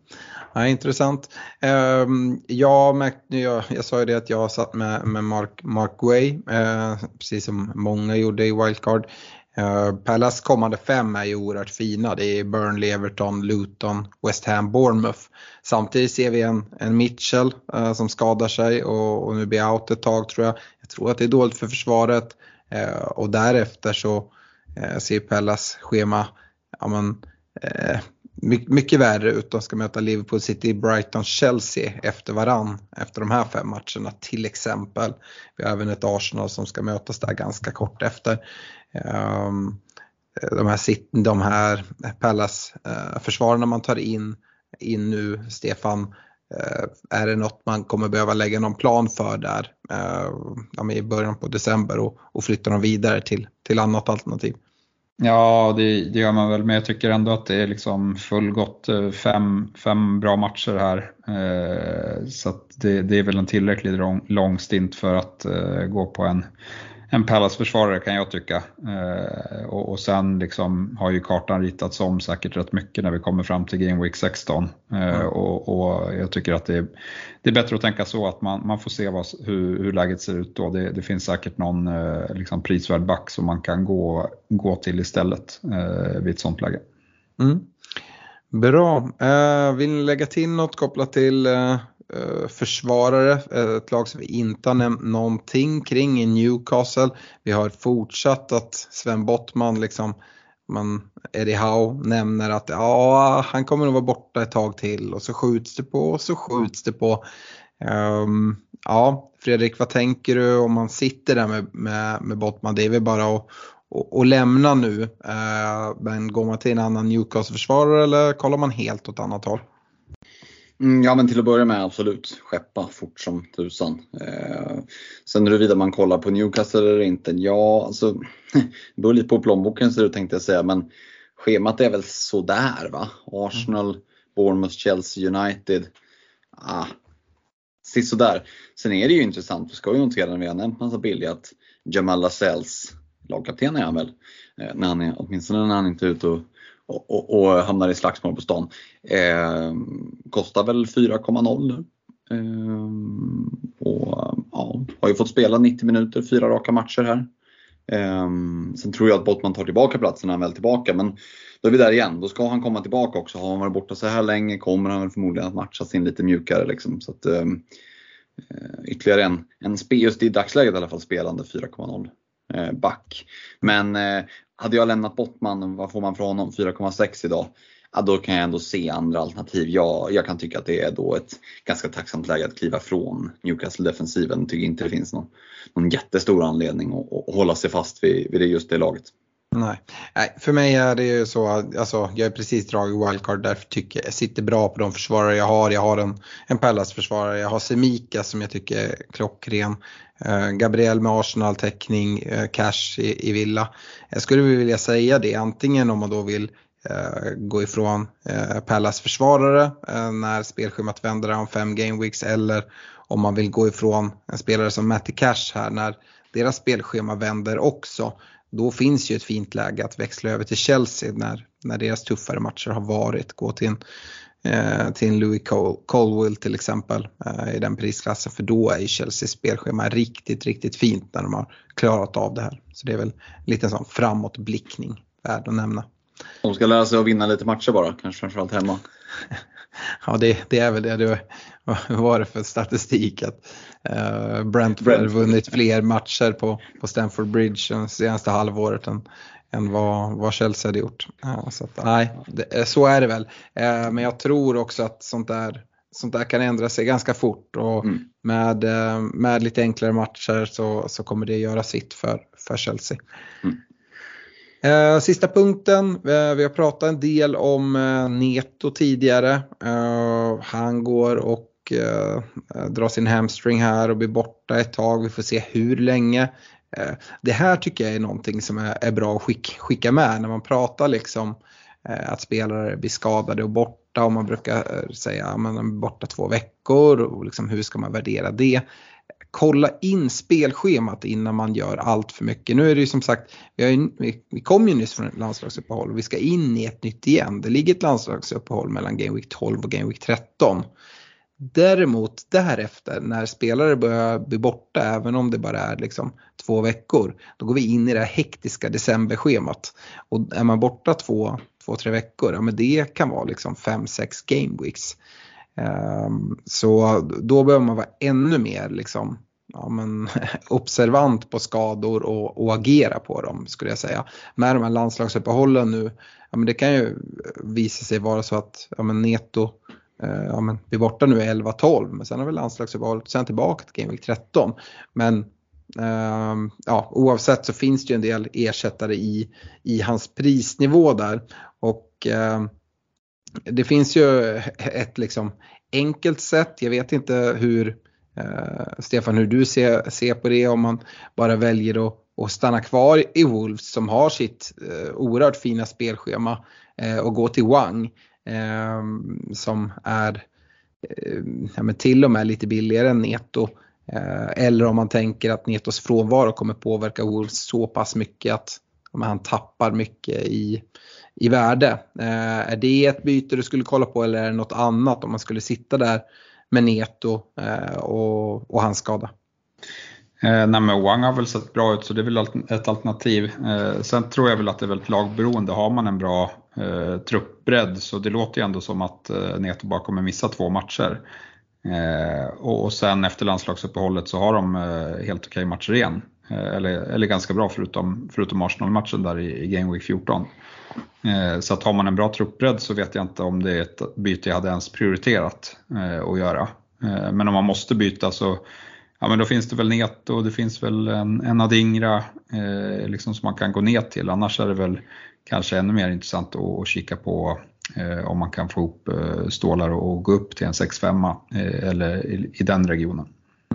Ja, intressant. Ehm, jag, märkte, jag, jag sa ju det att jag satt med, med Mark, Mark Way, eh, precis som många gjorde i Wildcard. Palace Pallas kommande fem är ju oerhört fina. Det är Burnley, Everton, Luton, West Ham, Bournemouth. Samtidigt ser vi en, en Mitchell uh, som skadar sig och, och, nu blir out ett tag tror jag. Jag tror att det är dåligt för försvaret. Uh, och därefter så ser Pallas schema ja, men, mycket värre ut. De ska möta Liverpool City, Brighton, Chelsea efter varann efter de här fem matcherna till exempel. Vi har även ett Arsenal som ska mötas där ganska kort efter. Um, de här, de här Palace-försvararna eh, man tar in, in nu, Stefan, eh, är det något man kommer behöva lägga någon plan för där eh, i början på december och, och flytta dem vidare till, till annat alternativ? Ja, det, det, gör man väl, men jag tycker ändå att det är liksom fullgott eh, fem, fem bra matcher här. Eh, så det, det, är väl en tillräckligt lång, lång stint för att eh, gå på en en Palace-försvarare kan jag tycka. Eh, och, och, sen liksom har ju kartan ritats om säkert rätt mycket när vi kommer fram till Game Week 16. Eh, mm. och, och, jag tycker att det är, det är bättre att tänka så att man, man får se vad, hur, hur läget ser ut då. Det, det finns säkert någon eh, liksom prisvärd back som man kan gå, gå till istället eh, vid ett sånt läge. Mm. Bra. Eh, vill ni lägga till något kopplat till eh, Eh, försvarare, eh, ett lag som vi inte har nämnt någonting kring i Newcastle. Vi har fortsatt att Sven Bottman liksom man, Eddie Howe nämner att ja, han kommer nog vara borta ett tag till och så skjuts det på och så skjuts det på. Um, ja, Fredrik, vad tänker du om man sitter där med, med, med Bottman? Det är väl bara att, och, och lämna nu. Uh, men går man till en annan Newcastle-försvarare eller kollar man helt åt annat håll? Mm, ja men till att börja med absolut, skeppa fort som tusan. Eh, sen huruvida man kollar på Newcastle eller inte, ja alltså det beror lite på plånboken så det tänkte jag säga men schemat är väl sådär va. Arsenal, mm. Bournemouth, Chelsea, United. Ah, sådär. Sen är det ju intressant, vi ska ju notera när vi har nämnt massa billiga att Jamal Lasells, lagkapten är han väl, eh, när han är, åtminstone när han inte är ute och och, och, och hamnar i slagsmål på stan. Eh, kostar väl 4,0 nu. Eh, och ja, har ju fått spela 90 minuter, fyra raka matcher här. Eh, sen tror jag att Bottman tar tillbaka platsen när han väl är tillbaka men då är vi där igen. Då ska han komma tillbaka också. Har han varit borta så här länge kommer han förmodligen att matchas in lite mjukare. Liksom. Så att, eh, eh ytterligare en, en just i dagsläget i alla fall, spelande 4,0 eh, back. Men eh, hade jag lämnat Bottman, vad får man från honom? 4,6 idag. Ja, då kan jag ändå se andra alternativ. Jag, jag kan tycka att det är då ett ganska tacksamt läge att kliva från Newcastle-defensiven. Tycker inte det finns någon, någon jättestor anledning att, att hålla sig fast vid, vid det, just det laget. Nej. Nej, för mig är det ju så alltså, jag är precis dragit wildcard därför tycker jag sitter bra på de försvarare jag har. Jag har en, en Pallas-försvarare, jag har Semika som jag tycker är klockren. Eh, Gabriel med Arsenal-täckning, eh, Cash i, i Villa. Jag skulle vilja säga det antingen om man då vill eh, gå ifrån uh, Pallas försvarare när spelschemat vänder om fem game weeks eller om man vill gå ifrån en spelare som Matty Cash här när deras spelschema vänder också då finns ju ett fint läge att växla över till Chelsea när, när deras tuffare matcher har varit. Gå till en, eh, till en Louis Col Colwell till exempel eh, i den prisklassen för då är ju Chelseas spelschema riktigt, riktigt fint när de har klarat av det här. Så det är väl lite sån framåtblickning värd att nämna. De ska lära sig att vinna lite matcher bara, kanske framförallt hemma. ja, det, det, är väl det. det vad var det för statistik? Att uh, Brentford har vunnit fler matcher på, på Stamford Bridge det senaste halvåret än, än vad, vad Chelsea hade gjort. Uh, så att, nej, det, eh, så är det väl. Uh, men jag tror också att sånt där, sånt där kan ändra sig ganska fort och mm. med, med lite enklare matcher så, så kommer det göra sitt för, för Chelsea. Mm. Eh, sista punkten, eh, vi har pratat en del om eh, Neto tidigare. han går och Eh, drar sin hamstring här och blir borta ett tag. Vi får se hur länge. Eh, det här tycker jag är någonting som är, bra att skicka med när man pratar liksom eh, att spelare blir skadade och borta och man brukar säga att man är borta två veckor och liksom hur ska man värdera det kolla in spelschemat innan man gör allt för mycket. Nu är det ju som sagt, vi, har vi kom ju nyss från ett landslagsuppehåll och vi ska in i ett nytt igen. Det ligger ett landslagsuppehåll mellan Game Week 12 och Game Week 13. Däremot därefter när spelare börjar bli borta, även om det bara är liksom två veckor, då går vi in i det här hektiska decemberschemat. Och är man borta två, två tre veckor, ja men det kan vara liksom fem, sex game weeks. Um, så då behöver man vara ännu mer liksom ja, men, observant på skador och, och agera på dem skulle jag säga. Med de här landslagsuppehållen nu, ja, men det kan ju visa sig vara så att ja, men Neto Eh, ja, men, vi är borta nu 11-12 men sen har vi landslagsuppehållet sen tillbaka till Game Week 13. Men eh, ja, oavsett så finns det ju en del ersättare i, i hans prisnivå där. Och eh, det finns ju ett liksom enkelt sätt, jag vet inte hur Uh, Stefan, hur du ser, ser på det om man bara väljer att, att stanna kvar i Wolves som har sitt uh, oerhört fina spelschema uh, och gå till Wang Ehm, som är ehm, ja, men till och med lite billigare än Neto. Eh, eller om man tänker att Netos frånvaro kommer påverka Wolves så pass mycket att han tappar mycket i, i värde. Eh, är det ett byte du skulle kolla på eller är det något annat om man skulle sitta där med Neto eh, och, och hans skada. Eh, nej men Wang har väl sett bra ut så det är väl ett alternativ. Eh, sen tror jag väl att det är väldigt lagberoende. Har man en bra eh, truppbredd så det låter ju ändå som att eh, Neto bara kommer missa två matcher. Eh, och, och sen efter landslagsuppehållet så har de eh, helt okej matcher igen. Eh, eller, eller ganska bra förutom, förutom Arsenal-matchen där i, i Game Week 14. Eh, så att har man en bra truppbredd så vet jag inte om det är ett byte jag hade ens prioriterat eh, att göra. Eh, men om man måste byta så ja, men då finns det väl Neto det finns väl en, en Adingra eh, liksom som man kan gå ner till. Annars är det väl kanske ännu mer intressant att, att kika på eh, om man kan få ihop eh, stålar och gå upp till en 6-5 eller i, i den regionen.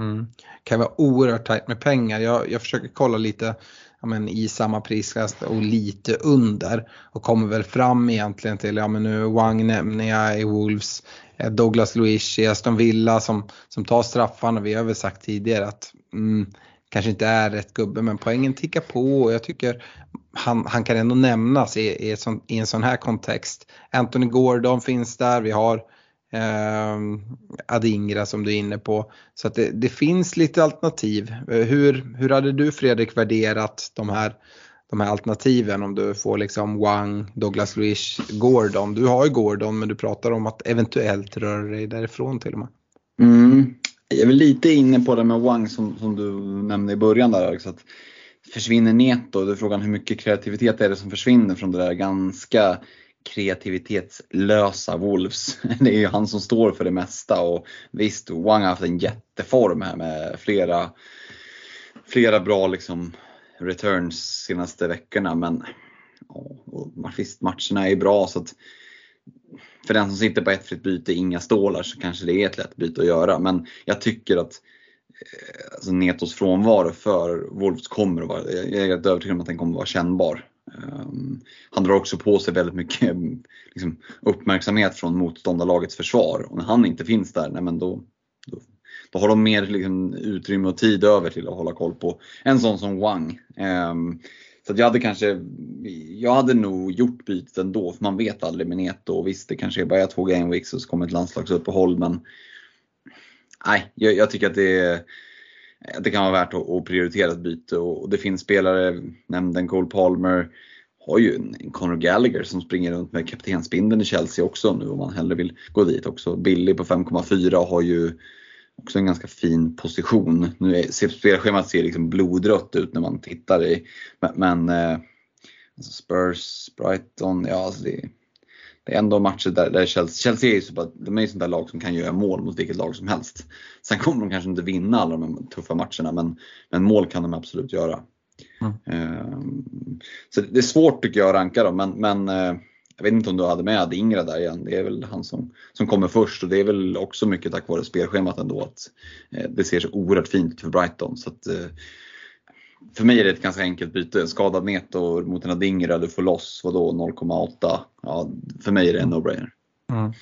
Mm. kan vara oerhört tajt med pengar. Jag, jag försöker kolla lite ja, men, i samma prisklass och lite under. Och kommer väl fram egentligen till, ja men nu Wang nämner jag i Wolves, Douglas Luiz i Aston Villa som, som tar straffarna. Vi har väl sagt tidigare att mm, kanske inte är rätt gubbe men poängen tickar på och jag tycker han, han kan ändå nämnas i, i, sån, i en sån här kontext. Anthony Gordon finns där, vi har eh, Adingra som du är inne på. Så att det, det, finns lite alternativ. Eh, hur, hur hade du Fredrik värderat de här, de här alternativen om du får liksom Wang, Douglas Luiz, Gordon. Du har ju Gordon men du pratar om att eventuellt röra dig därifrån till och med. Mm. Jag är väl lite inne på det med Wang som, som du nämnde i början där. Också, att försvinner Neto, då är frågan hur mycket kreativitet är det som försvinner från det där ganska kreativitetslösa Wolves. Det är ju han som står för det mesta och visst, Wang har haft en jätteform här med flera, flera bra liksom returns senaste veckorna men ja, visst, matcherna är bra så att för den som sitter på ett fritt byte, inga stålar, så kanske det är ett lätt byte att göra. Men jag tycker att eh, alltså Netos frånvaro för Wolves kommer att vara, jag är rätt övertygad om att den kommer att vara kännbar. Ehm, han drar också på sig väldigt mycket liksom, uppmärksamhet från motståndarlagets försvar och när han inte finns där, nej, men då, då, då har de mer liksom, utrymme och tid över till att hålla koll på en sån som Wang. Um, så jag hade kanske, jag hade nog gjort bytet ändå för man vet aldrig med Neto och visst det kanske är bara två gameweeks och så kommer ett landslagsuppehåll men nej, jag, jag tycker att det är Eh, det kan vara värt att, prioritera ett byte och det finns spelare, nämnden Cole Palmer, har ju en Conor Gallagher som springer runt med kaptensbindeln i Chelsea också nu om man hellre vill gå dit också. Billy på 5,4 har ju också en ganska fin position. Nu är, spelschemat ser liksom blodrött ut när man tittar i, men, men eh, alltså Spurs, Brighton, ja alltså det, det är ändå matcher där, där Chelsea, Chelsea är ju så, de är ju sånt där lag som kan göra mål mot vilket lag som helst. Sen kommer de kanske inte vinna alla de tuffa matcherna men, men mål kan de absolut göra. Mm. Um, så det är svårt tycker jag att ranka dem men, men uh, jag vet inte om du hade med Ingra där igen. Det är väl han som, som kommer först och det är väl också mycket tack vare spelschemat ändå att uh, det ser så oerhört fint ut för Brighton. Så att, uh, för mig är det ett ganska enkelt byte. Skadad Neto mot en Adingra, du får loss vadå 0,8. Ja, för mig är det en no-brainer. Mm.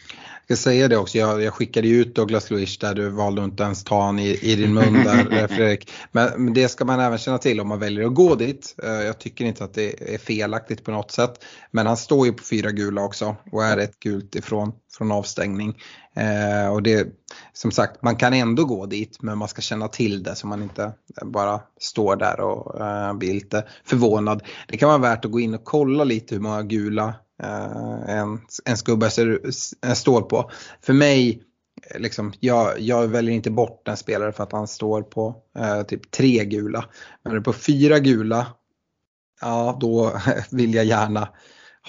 Jag ska säga det också, jag, jag skickade ju ut Douglas Luiz där du valde att inte ens ta han i, i din mun där Fredrik. Men, men, det ska man även känna till om man väljer att gå dit. Uh, jag tycker inte att det är felaktigt på något sätt. Men han står ju på fyra gula också och är ett gult ifrån från avstängning. Uh, och det, som sagt, man kan ändå gå dit men man ska känna till det så man inte bara står där och uh, blir lite förvånad. Det kan vara värt att gå in och kolla lite hur många gula Eh, en, en skubbe står på. För mig liksom, jag, jag väljer inte bort en spelare för att han står på eh, typ tre gula. Men är det på fyra gula, ja då vill jag gärna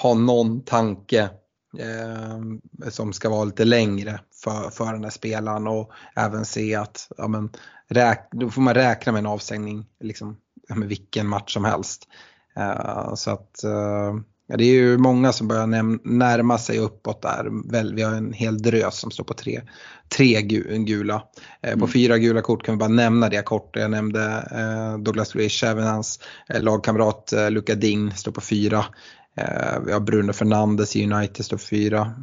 ha någon tanke eh, som ska vara lite längre för, för den här spelaren och även se att ja, men, räk, då får man räkna med en avstängning liksom, med vilken match som helst. Eh, så att eh, ja, det är ju många som börjar närma sig uppåt där. Väl, vi har en hel drös som står på tre, tre gula. Mm. På fyra gula kort kan vi bara nämna det kort. Jag nämnde Douglas Luiz, även hans lagkamrat Luka Ding står på fyra. Vi har Bruno Fernandes i United står på fyra.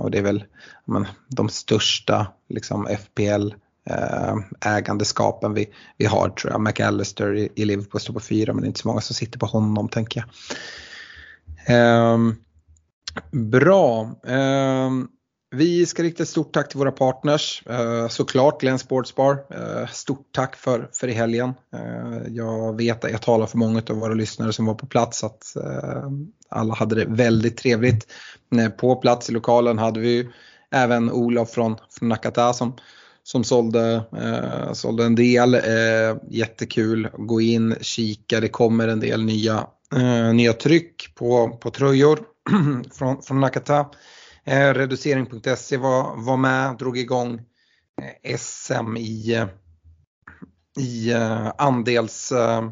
Och det är väl men, de största liksom, FPL Eh, ägandeskapen vi, vi har tror jag. McAllister i, i Liverpool står på fyra men det är inte så många som sitter på honom tänker jag. Ehm, bra. Eh, vi ska rikta ett stort tack till våra partners. Eh, såklart Glenn Sportsbar. Eh, stort tack för, för i helgen. Eh, jag vet att jag talar för många av våra lyssnare som var på plats att eh, alla hade det väldigt trevligt. Eh, på plats i lokalen hade vi även Olof från, från Nakata som som sålde, eh, sålde en del. Eh, jättekul, gå in, kika, det kommer en del nya, eh, nya tryck på, på tröjor från, från Nakata. Eh, reducering.se var, var med, drog igång eh, SM i, i eh, andelsspel.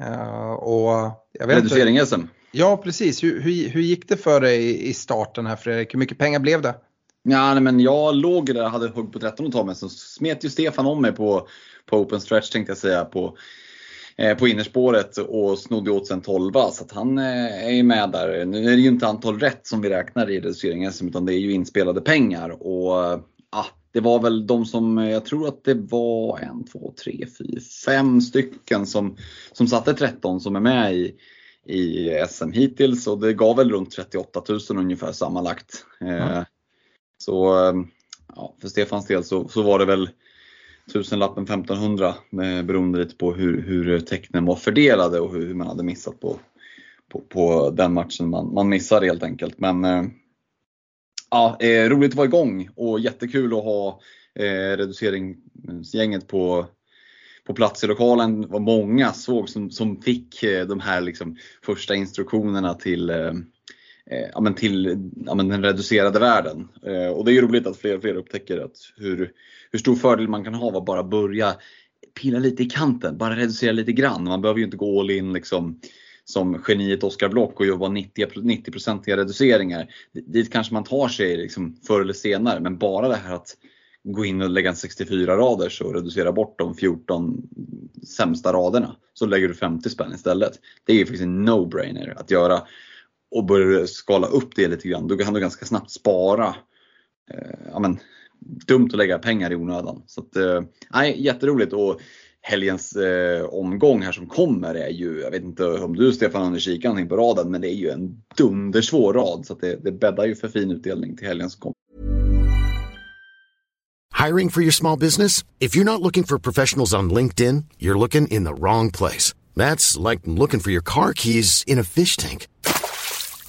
Eh, och Reducering-SM? Ja precis, hur, hur, hur gick det för dig i starten här Fredrik? Hur mycket pengar blev det? Ja, nej, men jag låg där, hade hugg på 13 och ta mig, så smet ju Stefan om mig på, på open stretch tänkte jag säga på, eh, på innerspåret och snodde åt sig en 12 så att han eh, är ju med där. Nu är det ju inte antal rätt som vi räknar i reduceringen utan det är ju inspelade pengar och ah, det var väl de som, jag tror att det var en, två, tre, fyra, fem stycken som, som satte 13 som är med i, i SM hittills och det gav väl runt 38 000 ungefär sammanlagt. Mm. Så ja, för Stefans del så, så var det väl tusenlappen 1500 beroende lite på hur, hur tecknen var fördelade och hur man hade missat på, på, på den matchen man, man missade helt enkelt. Men eh, ja, eh, roligt att vara igång och jättekul att ha eh, reduceringsgänget på, på plats i lokalen. Det var många såg som, som fick eh, de här liksom, första instruktionerna till eh, Eh, ja, men till ja, men den reducerade världen. Eh, och det är ju roligt att fler och fler upptäcker att hur, hur stor fördel man kan ha av att bara börja pilla lite i kanten, bara reducera lite grann. Man behöver ju inte gå all in liksom som geniet Oskar Block och jobba 90-procentiga reduceringar. Dit kanske man tar sig liksom förr eller senare, men bara det här att gå in och lägga en 64 raders och reducera bort de 14 sämsta raderna. Så lägger du 50 spänn istället. Det är ju faktiskt en no-brainer att göra och börjar skala upp det lite grann, då kan du ganska snabbt spara. Eh, ja, men, dumt att lägga pengar i onödan. Så att, eh, nej, jätteroligt och helgens eh, omgång här som kommer är ju, jag vet inte om du Stefan har kikat någonting på raden, men det är ju en dundersvår rad så att det, det bäddar ju för fin utdelning till helgen som kommer. Hiring for your small business? If you're not looking for professionals on LinkedIn, you're looking in the wrong place. That's like looking for your car keys in a fish tank.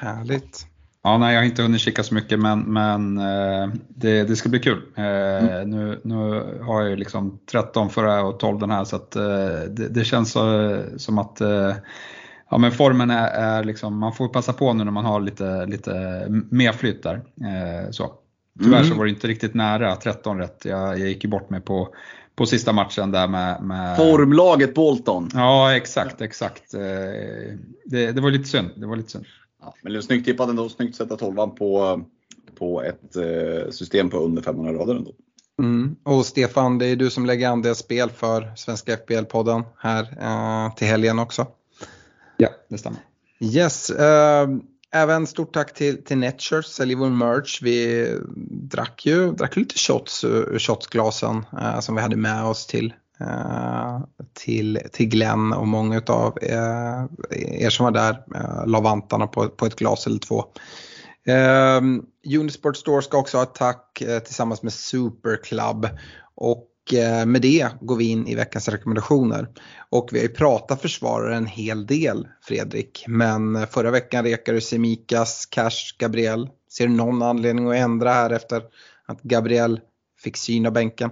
Härligt. Ja, nej, jag har inte hunnit kika så mycket men, men eh, det, det ska bli kul. Eh, mm. nu, nu har jag ju liksom 13 förra och 12 den här så att, eh, det, det, känns så, som att ja, men formen är, är liksom, man får passa på nu när man har lite, lite mer flytt där. så. Tyvärr Mm. så var det inte riktigt nära 13 rätt. Jag, jag gick ju bort mig på, på sista matchen där med, med Formlaget Bolton. Ja, exakt, exakt. Det, det var lite synd. Det var lite synd. Ja, men det är snyggt tippat ändå. Snyggt sätta tolvan på, på ett eh, system på under 500 rader ändå. Mm. Och Stefan, det är du som lägger andel spel för Svenska FBL-podden här eh, till helgen också. Ja, det stämmer. Yes, eh, även stort tack till, till Netshirts, säljer vår merch. Vi drack ju drack lite shots ur shotsglasen eh, som vi hade med oss till, Eh, till, till Glenn och många av eh, er som var där eh, la vantarna på, på ett glas eller två. Eh, Unisport Store ska också ha ett tack eh, tillsammans med Superclub. Och eh, med det går vi in i veckans rekommendationer. Och vi har ju pratat försvarare en hel del Fredrik. Men eh, förra veckan rekade du Semikas, Cash, Gabriel. Ser du någon anledning att ändra här efter att Gabriel fick syn av bänken?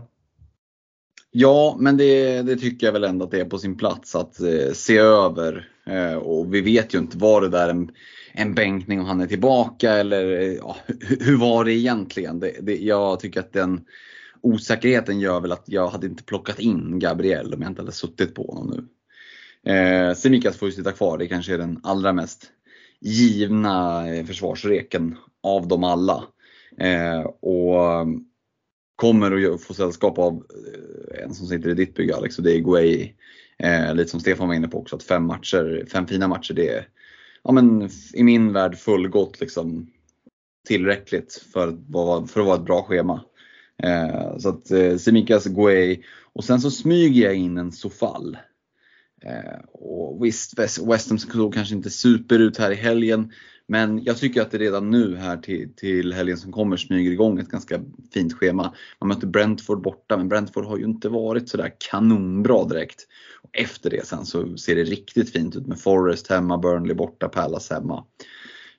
Ja, men det, det tycker jag väl ändå att det är på sin plats att eh, se över. Eh, och vi vet ju inte, var det där en, en bänkning och han är tillbaka eller eh, ja, hur, hur var det egentligen? Det, det, jag tycker att den osäkerheten gör väl att jag hade inte plockat in Gabriel om jag inte hade suttit på honom nu. Eh, Semikas får ju sitta kvar, det kanske är den allra mest givna eh, försvarsreken av dem alla. Eh, och kommer att få sällskap av eh, en som sitter i ditt bygge Alex och det är Guay. Eh, lite som Stefan var inne på också att fem matcher, fem fina matcher det är ja, men, i min värld fullgott liksom tillräckligt för att vara, för att vara ett bra schema. Eh, så att eh, Semikas Guay och sen så smyger jag in en Sofall. Eh, och visst, West, West Ham såg kanske inte super ut här i helgen. Men jag tycker att det redan nu här till, till helgen som kommer smyger igång ett ganska fint schema. Man möter Brentford borta, men Brentford har ju inte varit sådär kanonbra direkt. Och efter det sen så ser det riktigt fint ut med Forest hemma, Burnley borta, Palace hemma.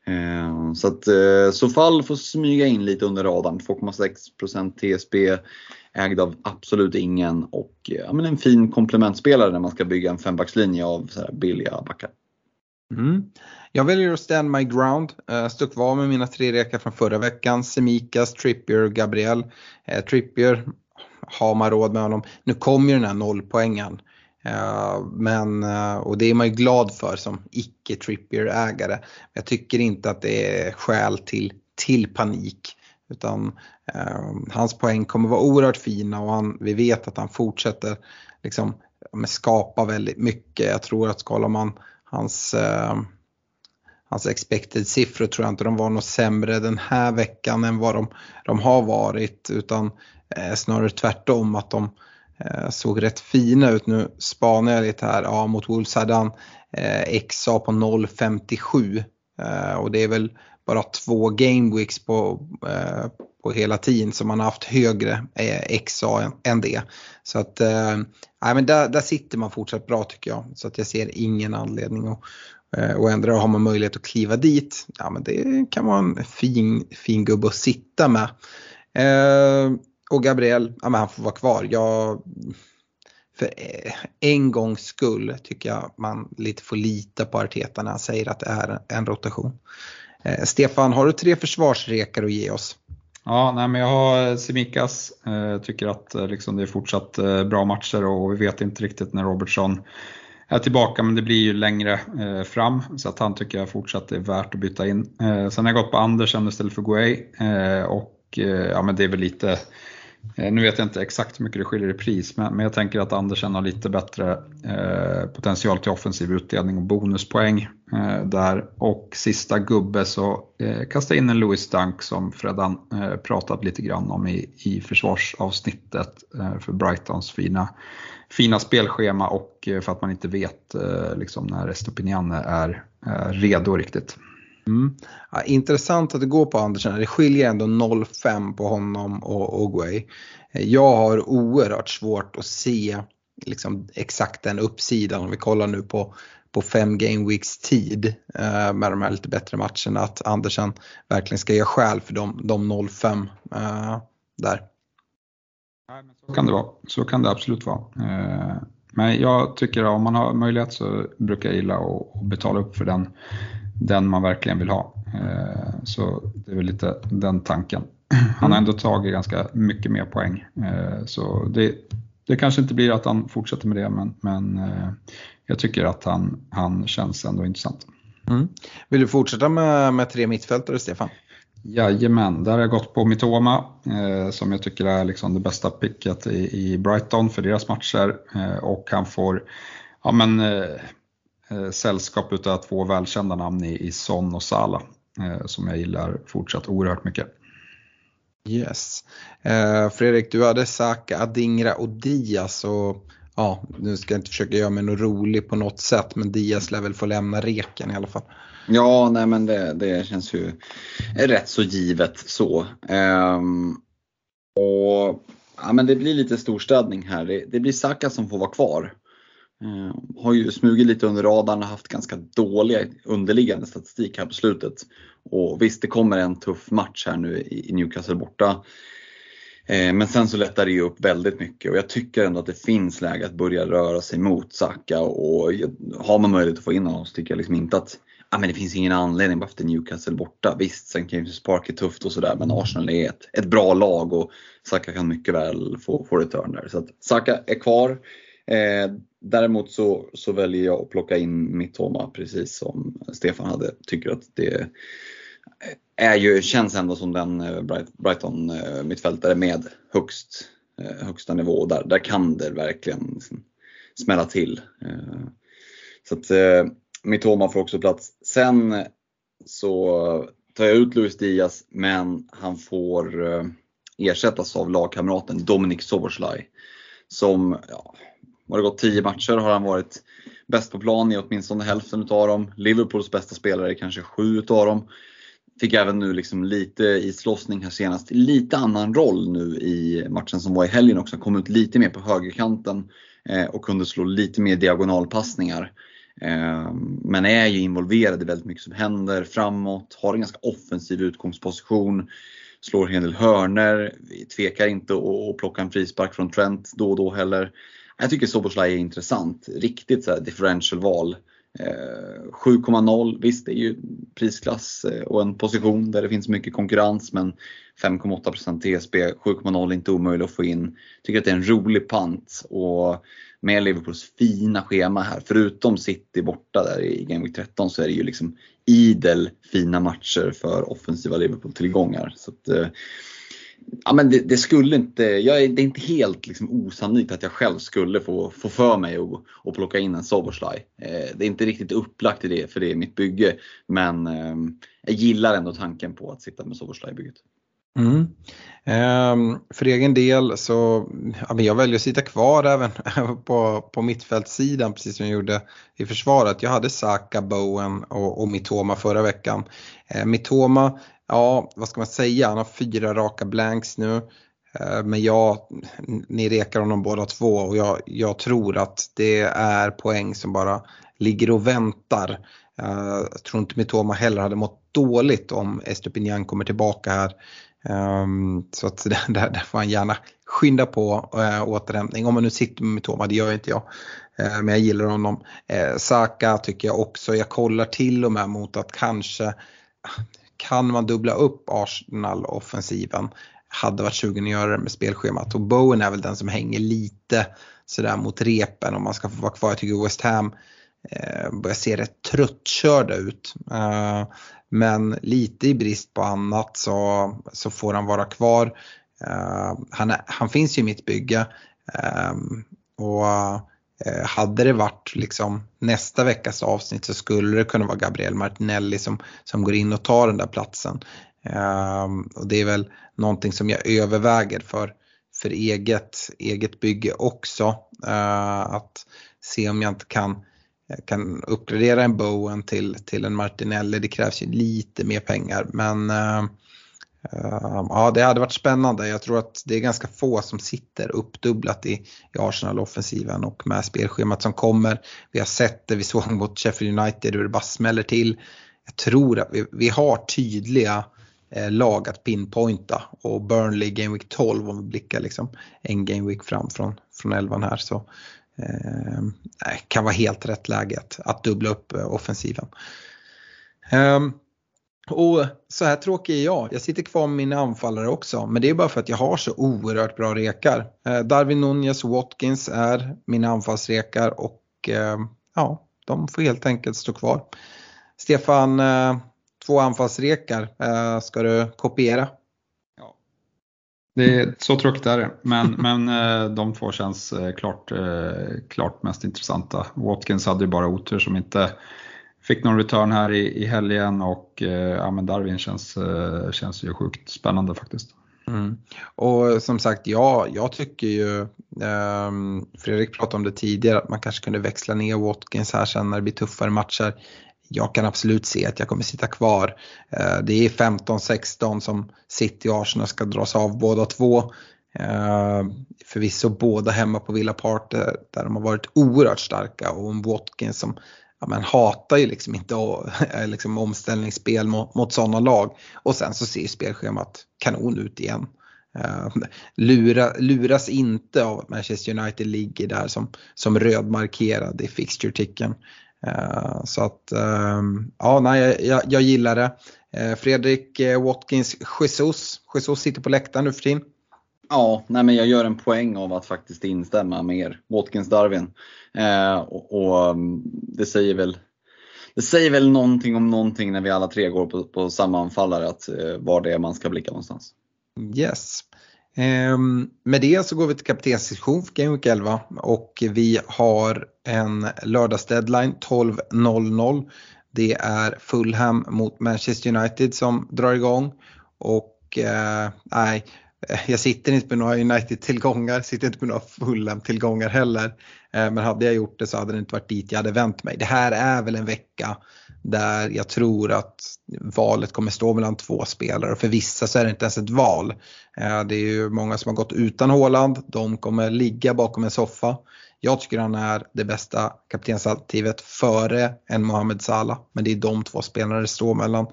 Eh, så att eh, Sofall får smyga in lite under radarn. 2,6% TSB, ägd av absolut ingen och eh, ja, men en fin komplementspelare när man ska bygga en fembackslinje av så här billiga backar. Mm. Jag väljer att stand my ground. Eh, uh, stå kvar med mina tre rekar från förra veckan. Semikas, Trippier och Gabriel. Uh, Trippier, har man råd med honom. Nu kommer ju den här nollpoängen. Uh, men, uh, och det är man ju glad för som icke Trippier-ägare. Jag tycker inte att det är skäl till, till panik. Utan uh, hans poäng kommer vara oerhört fina och han, vi vet att han fortsätter liksom, skapa väldigt mycket. Jag tror att skalar man hans, eh, hans expected siffror tror jag inte de var något sämre den här veckan än vad de, de har varit utan eh, snarare tvärtom att de eh, såg rätt fina ut. Nu spanar jag lite här, ja mot Wolves hade han eh, XA på 0,57 eh, och det är väl bara två gameweeks på, eh, på hela tiden som man har haft högre eh, XA än, det. Så att eh, nej, men där, där sitter man fortsatt bra tycker jag. Så att jag ser ingen anledning att eh, och ändra har man möjlighet att kliva dit, ja men det kan vara en fin, fin gubbe att sitta med. Eh, och Gabriel, ja men han får vara kvar. Jag, för eh, en gångs skull tycker jag man lite får lita på Arteta när han säger att det är en rotation. Eh, Stefan, har du tre försvarsrekar att ge oss? Ja, nej, men jag har eh, Semikas. Eh, tycker att eh, liksom, det är fortsatt eh, bra matcher och vi vet inte riktigt när Robertson är tillbaka men det blir ju längre eh, fram så att han tycker jag fortsatt är värt att byta in. Eh, sen har jag gått på Andersen istället för Guay eh, och eh, ja, men det är väl lite Eh, nu vet jag inte exakt hur mycket det skiljer i pris, men, jag tänker att Andersen har lite bättre eh, potential till offensiv utdelning och bonuspoäng eh, där. Och sista gubbe så eh, kasta in en Louis Dunk som Freddan pratat lite grann om i, i försvarsavsnittet för Brightons fina, fina spelschema och för att man inte vet liksom när Estopiniane är redo riktigt. Mm. Ja, intressant att det går på Andersen. Det skiljer ändå 0,5 på honom och Ogway. Eh, jag har oerhört svårt att se liksom, exakt den uppsidan om vi kollar nu på, på fem game weeks tid eh, med de här lite bättre matcherna. Att Andersen verkligen ska göra skäl för de, de 0,5 eh, där. Så kan det vara. Så kan det absolut vara. Eh, men jag tycker att om man har möjlighet så brukar jag gilla att betala upp för den den man verkligen vill ha. Så det är väl lite den tanken. Han har ändå tagit ganska mycket mer poäng. Eh, så det, det kanske inte blir att han fortsätter med det, men, men eh, jag tycker att han, han känns ändå intressant. Mm. Vill du fortsätta med, med tre mittfältare, Stefan? Jajamän, där har jag gått på Mitoma eh, som jag tycker är liksom det bästa picket i, i Brighton för deras matcher. Eh, och han får ja, men, eh, eh sällskap av två välkända namn i, i Son och Sala eh, som jag gillar fortsatt oerhört mycket. Yes. Eh, Fredrik, du hade Saka, Adingra och Diaz och ja, nu ska jag inte försöka göra mig något rolig på något sätt men Diaz lär väl få lämna reken i alla fall. Ja, nej men det, det känns ju rätt så givet så. Um, och ja, men Det blir lite storstädning här. Det, det blir Saka som får vara kvar. Eh, har ju smugit lite under radarn och haft ganska dåliga underliggande statistik här på slutet. Och visst, det kommer en tuff match här nu i, Newcastle borta. Eh, men sen så lättar det ju upp väldigt mycket och jag tycker ändå att det finns läge att börja röra sig mot Saka och har man möjlighet att få in honom så tycker jag liksom inte att ah, men det finns ingen anledning bara för att Newcastle borta. Visst, St. James Park är tufft och sådär men Arsenal är ett, ett bra lag och Saka kan mycket väl få, få return där. Så att Saka är kvar. Eh, däremot så, så väljer jag att plocka in Mittoma precis som Stefan hade. Tycker att det är ju, känns ändå som den eh, Brighton-mittfältare eh, med högst, eh, högsta nivå. Där, där kan det verkligen liksom smälla till. Så att Mitoma får också plats. Sen så tar jag ut Luis Diaz men han får ersättas av lagkamraten Dominic Soboslaj. Som, ja, har det gått 10 matcher har han varit bäst på plan i åtminstone hälften utav dem. Liverpools bästa spelare i kanske sju utav dem. Fick även nu liksom lite islossning här senast. Lite annan roll nu i matchen som var i helgen också. Kom ut lite mer på högerkanten eh, och kunde slå lite mer diagonalpassningar. Ehm, men är ju involverad i väldigt mycket som händer framåt. Har en ganska offensiv utgångsposition. Slår en hel del hörner. Tvekar inte att plocka en frispark från Trent då och då heller. Jag tycker Soboslaj är intressant. Riktigt så här differential-val. Eh, 7,0, visst det är ju prisklass eh, och en position där det finns mycket konkurrens men 5,8% TSB, 7,0 är inte omöjligt att få in. Tycker att det är en rolig pant och med Liverpools fina schema här, förutom City borta där i Game Week 13 så är det ju liksom idel fina matcher för offensiva Liverpool-tillgångar. Så att, eh, ja, men det, det, skulle inte, jag är, det är inte helt liksom osannolikt att jag själv skulle få, få för mig att, och plocka in en Soboslaj. Eh, det är inte riktigt upplagt i det, för det är mitt bygge. Men eh, jag gillar ändå tanken på att sitta med Soboslaj i bygget. Mm. Um, för egen del så ja, jag väljer att sitta kvar även på, på mittfältssidan precis som jag gjorde i försvaret. Jag hade Saka, Bowen och, och Mitoma förra veckan. Uh, Mitoma ja, vad ska man säga, han har fyra raka blanks nu. Eh, men jag, ni rekar honom båda två och jag, jag tror att det är poäng som bara ligger och väntar. Eh, jag tror inte Mitoma heller hade mått dåligt om Estupinian kommer tillbaka här. Ehm, så att där, där får han gärna skynda på eh, återhämtning. Om man nu sitter med Mitoma, det gör inte jag. Men jag gillar honom. Saka tycker jag också. Jag kollar till och med mot att kanske kan man dubbla upp Arsenal-offensiven hade varit sugen att göra det med spelschemat och Bowen är väl den som hänger lite sådär mot repen om man ska få vara kvar. Jag tycker West Ham eh, börjar se rätt tröttkörda ut. Eh, men lite i brist på annat så, så får han vara kvar. Eh, han, är, han finns ju i mitt bygge. Eh, och Eh, hade det varit liksom nästa veckas avsnitt så skulle det kunna vara Gabriel Martinelli som, som går in och tar den där platsen. Um, och det är väl någonting som jag överväger för, för eget, eget bygge också. Uh, att se om jag inte kan, kan uppgradera en Bowen till, till en Martinelli. Det krävs ju lite mer pengar men uh, Ehm, ja, det hade varit spännande. Jag tror att det är ganska få som sitter uppdubblat i, i Arsenal-offensiven och med spelschemat som kommer. Vi har sett det, vi såg mot Sheffield United hur det bara smäller till. Jag tror att vi, vi har tydliga eh, lag att pinpointa och Burnley Game Week 12 om vi blickar liksom en Game Week fram från, från 11 här så eh, kan vara helt rätt läge att, att dubbla upp eh, offensiven. Um, och så här tråkig är jag. Jag sitter kvar med mina anfallare också. Men det är bara för att jag har så oerhört bra rekar. Eh, Darwin Nunez och Watkins är mina anfallsrekar och eh, ja, de får helt enkelt stå kvar. Stefan, eh, två anfallsrekar. Ska du kopiera? Det är, så tråkigt är det, men, men de två känns klart, klart mest intressanta. Watkins hade ju bara otur som inte fick någon return här i, i helgen och eh, ja, men Darwin känns, eh, känns ju sjukt spännande faktiskt. Mm. Och som sagt, ja, jag tycker ju, eh, Fredrik pratade om det tidigare, att man kanske kunde växla ner Watkins här sen när det blir tuffare matcher jag kan absolut se att jag kommer sitta kvar. Eh, det är 15-16 som City och Arsenal ska dras av båda två. Eh, förvisso båda hemma på Villa Park eh, där de har varit oerhört starka och en Watkins som ja, men hatar ju liksom inte eh, liksom omställningsspel mot, mot sådana lag. Och sen så ser spelschemat kanon ut igen. Eh, lura, luras inte av att Manchester United ligger där som, som rödmarkerad i fixture-ticken. Eh, så att, ehm, ja, nej, jag, jag gillar det. Fredrik Watkins Jesus, Jesus sitter på läktaren nu för tiden. Ja, nej men jag gör en poäng av att faktiskt instämma med er. Watkins Darwin. Eh, och, och, mm, det säger väl det säger väl någonting om någonting när vi alla tre går på, på samma anfallare, att eh, var det är man ska blicka någonstans. Yes. Ehm, med det så går vi till kaptensdiskussion för Game Week 11 och vi har en lördagsdeadline 12.00. Det är Fulham mot Manchester United som drar igång och eh, nej, Eh, jag sitter inte med några United-tillgångar, sitter inte med några Fulham-tillgångar heller. Eh, men hade jag gjort det så hade det inte varit dit jag hade vänt mig. Det här är väl en vecka där jag tror att valet kommer stå mellan två spelare och för vissa så är det inte ens ett val. Eh, det är ju många som har gått utan Håland, de kommer ligga bakom en soffa. Jag tycker han är det bästa kaptensalternativet före en Mohamed Salah, men det är de två spelarna det står mellan.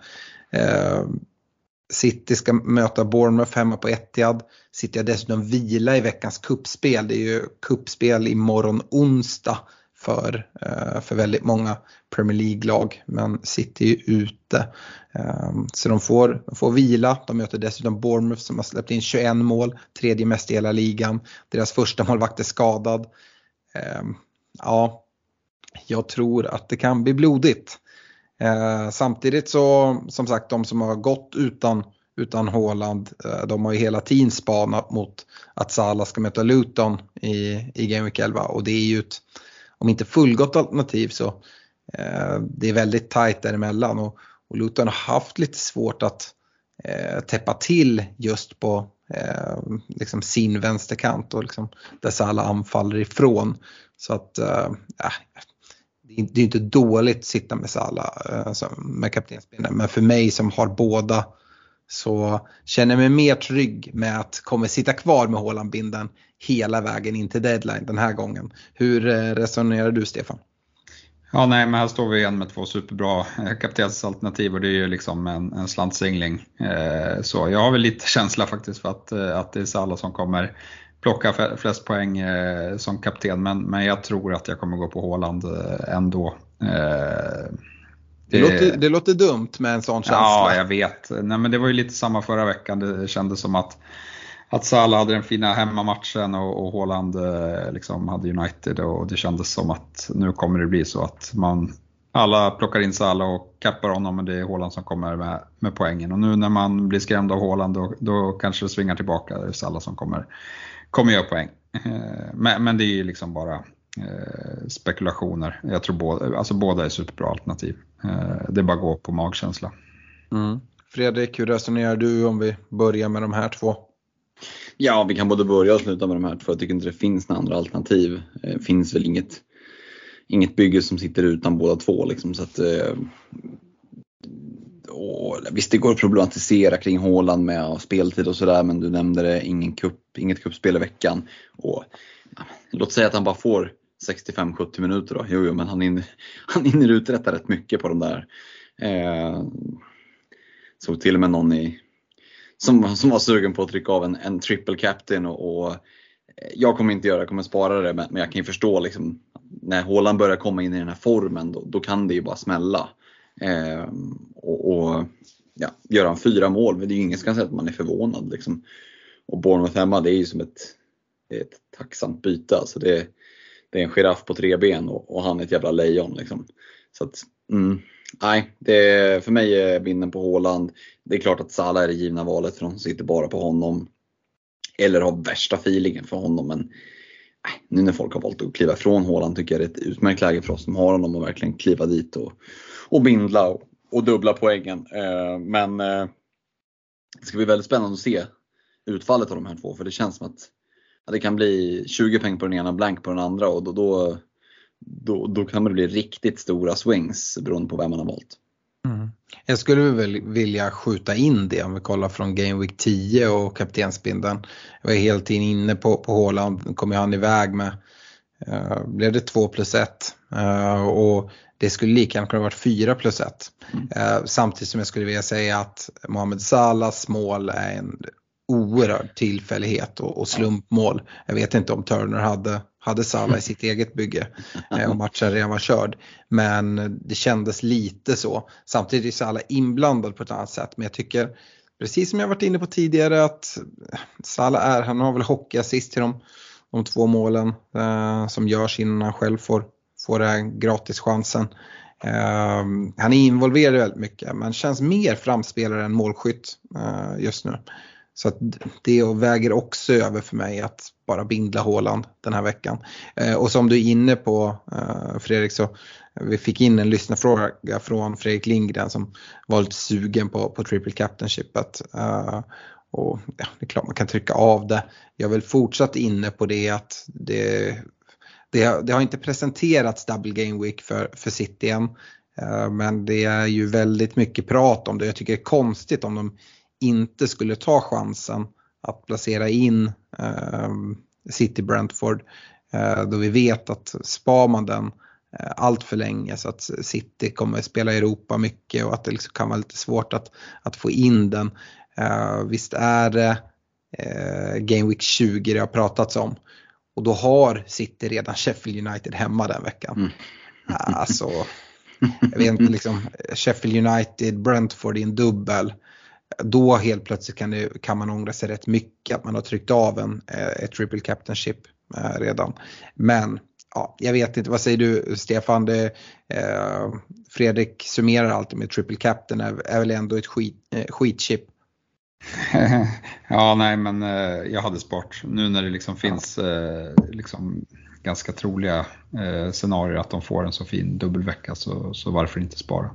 City ska möta Bournemouth hemma på Etihad. City har dessutom vila i veckans kuppspel. Det är ju kuppspel imorgon onsdag för, eh, för väldigt många Premier League-lag. Men City är ju ute. Ehm, så de får, de får vila. De möter dessutom Bournemouth som har släppt in 21 mål, tredje mest i hela ligan. Deras första målvakt är skadad. Ehm, ja, jag tror att det kan bli blodigt. Eh, samtidigt så, som sagt, de som har gått utan utan Haaland. Eh, de har ju hela tiden spanat mot att Salah ska möta Luton i, i Game Week 11 och det är ju ett, om inte fullgott alternativ så eh, det är väldigt tajt däremellan och, och Luton har haft lite svårt att eh, täppa till just på eh, liksom sin vänsterkant och liksom där Salah anfaller ifrån. Så att eh, äh, det är inte dåligt att sitta med Salah alltså med kaptensbindeln men för mig som har båda så känner jag mig mer trygg med att kommer sitta kvar med Haaland-binden hela vägen in till deadline den här gången. Hur eh, resonerar du Stefan? Ja, nej, men här står vi igen med två superbra eh, kaptensalternativ och det är ju liksom en, en slantsingling. Eh, så jag har väl lite känsla faktiskt för att, att det är Salah som kommer plocka flest poäng som kapten, men, men jag tror att jag kommer gå på Haaland ändå. Det, det, låter, det låter dumt med en sån känsla. Ja, jag vet. Nej, men det var ju lite samma förra veckan. Det kändes som att, att Salah hade den fina hemmamatchen och, och Haaland eh, liksom hade United och det kändes som att nu kommer det bli så att man alla plockar in Salah och kappar honom men det är Haaland som kommer med, med poängen. Och nu när man blir skrämd av Haaland då, då kanske det svingar tillbaka. Det är Salah som kommer, kommer göra poäng. Eh, men, men det är ju liksom bara eh, spekulationer. Jag tror båda, alltså båda är superbra alternativ. Eh, det är bara att gå på magkänsla. Mm. Fredrik, hur resonerar du om vi börjar med de här två? Ja, vi kan både börja och sluta med de här två. Jag tycker inte det finns några andra alternativ. Det finns väl inget, inget bygge som sitter utan båda två. Liksom, så att, eh, och, visst, det går att problematisera kring Håland med speltid och sådär, men du nämnde det, ingen kupp, inget kuppspel i veckan. Och, ja, låt säga att han bara får 65-70 minuter då. Jo, jo, men han hinner, han hinner uträtta rätt mycket på de där. Eh, såg till och med någon i, som, som var sugen på att trycka av en, en triple captain och, och eh, jag kommer inte göra jag kommer spara det, men, men jag kan ju förstå liksom, när Håland börjar komma in i den här formen, då, då kan det ju bara smälla. Eh, och, och, ja, gör han fyra mål, men det är ju ingen som kan säga att man är förvånad. Liksom. Och Bournemouth hemma, det är ju som ett, ett tacksamt byte. Alltså det, det är en giraff på tre ben och, och han är ett jävla lejon. Liksom. Så att, mm, nej, det, för mig är vinden på Håland. Det är klart att Salah är det givna valet för de sitter bara på honom. Eller har värsta feelingen för honom. Men nej, nu när folk har valt att kliva från Håland tycker jag det är ett utmärkt läge för oss som har honom att verkligen kliva dit och, och bindla och, och dubbla poängen. Eh, men eh, det ska bli väldigt spännande att se utfallet av de här två för det känns som att ja, det kan bli 20 poäng på den ena, blank på den andra och då, då, då, då kan det bli riktigt stora swings beroende på vem man har valt. Mm. Jag skulle väl vilja skjuta in det om vi kollar från Game Week 10 och kaptensbindeln. Jag var helt tiden inne på, på Håland, kom han iväg med, uh, blev det 2 plus 1 uh, och det skulle lika gärna kunna varit 4 plus 1. Mm. Uh, samtidigt som jag skulle vilja säga att Mohamed Salahs mål är en oerhörd tillfällighet och, och slumpmål. Jag vet inte om Turner hade, hade Salah i sitt eget bygge eh, och matchen redan var körd. Men det kändes lite så. Samtidigt är Salah inblandad på ett annat sätt. Men jag tycker, precis som jag varit inne på tidigare, att Salah är, han har väl hockeyassist till de, de två målen eh, som görs innan han själv får, får den här gratischansen. Uh, han är involverad väldigt mycket men känns mer framspelare än målskytt uh, just nu. Så att det väger också över för mig att bara bindla Håland den här veckan. Eh, och som du är inne på eh, Fredrik så vi fick in en lyssnarfråga från Fredrik Lindgren som var lite sugen på, på triple captainshipet. Eh, och ja, det är klart man kan trycka av det. Jag är väl fortsatt inne på det att det, det, det har inte presenterats double game week för, för City än. Eh, men det är ju väldigt mycket prat om det. Jag tycker det är konstigt om de inte skulle ta chansen att placera in eh, City Brentford eh, då vi vet att spar man den eh, allt för länge så att City kommer spela Europa mycket och att det liksom kan vara lite svårt att, att få in den. Eh, visst är det Game Week 20 det har pratats om och då har City redan Sheffield United hemma den veckan. Mm. Alltså, jag vet inte liksom, Sheffield United, Brentford i en dubbel då helt plötsligt kan, det, kan man ångra sig rätt mycket att man har tryckt av en eh, ett triple captainship eh, redan. Men ja, jag vet inte, vad säger du Stefan? Det, eh, Fredrik summerar alltid med triple captain, är, är väl ändå ett skit, eh, skitchip. ja, nej men eh, jag hade spart. Nu när det liksom finns eh, liksom ganska troliga eh, scenarier att de får en så fin dubbelvecka så, så varför inte spara?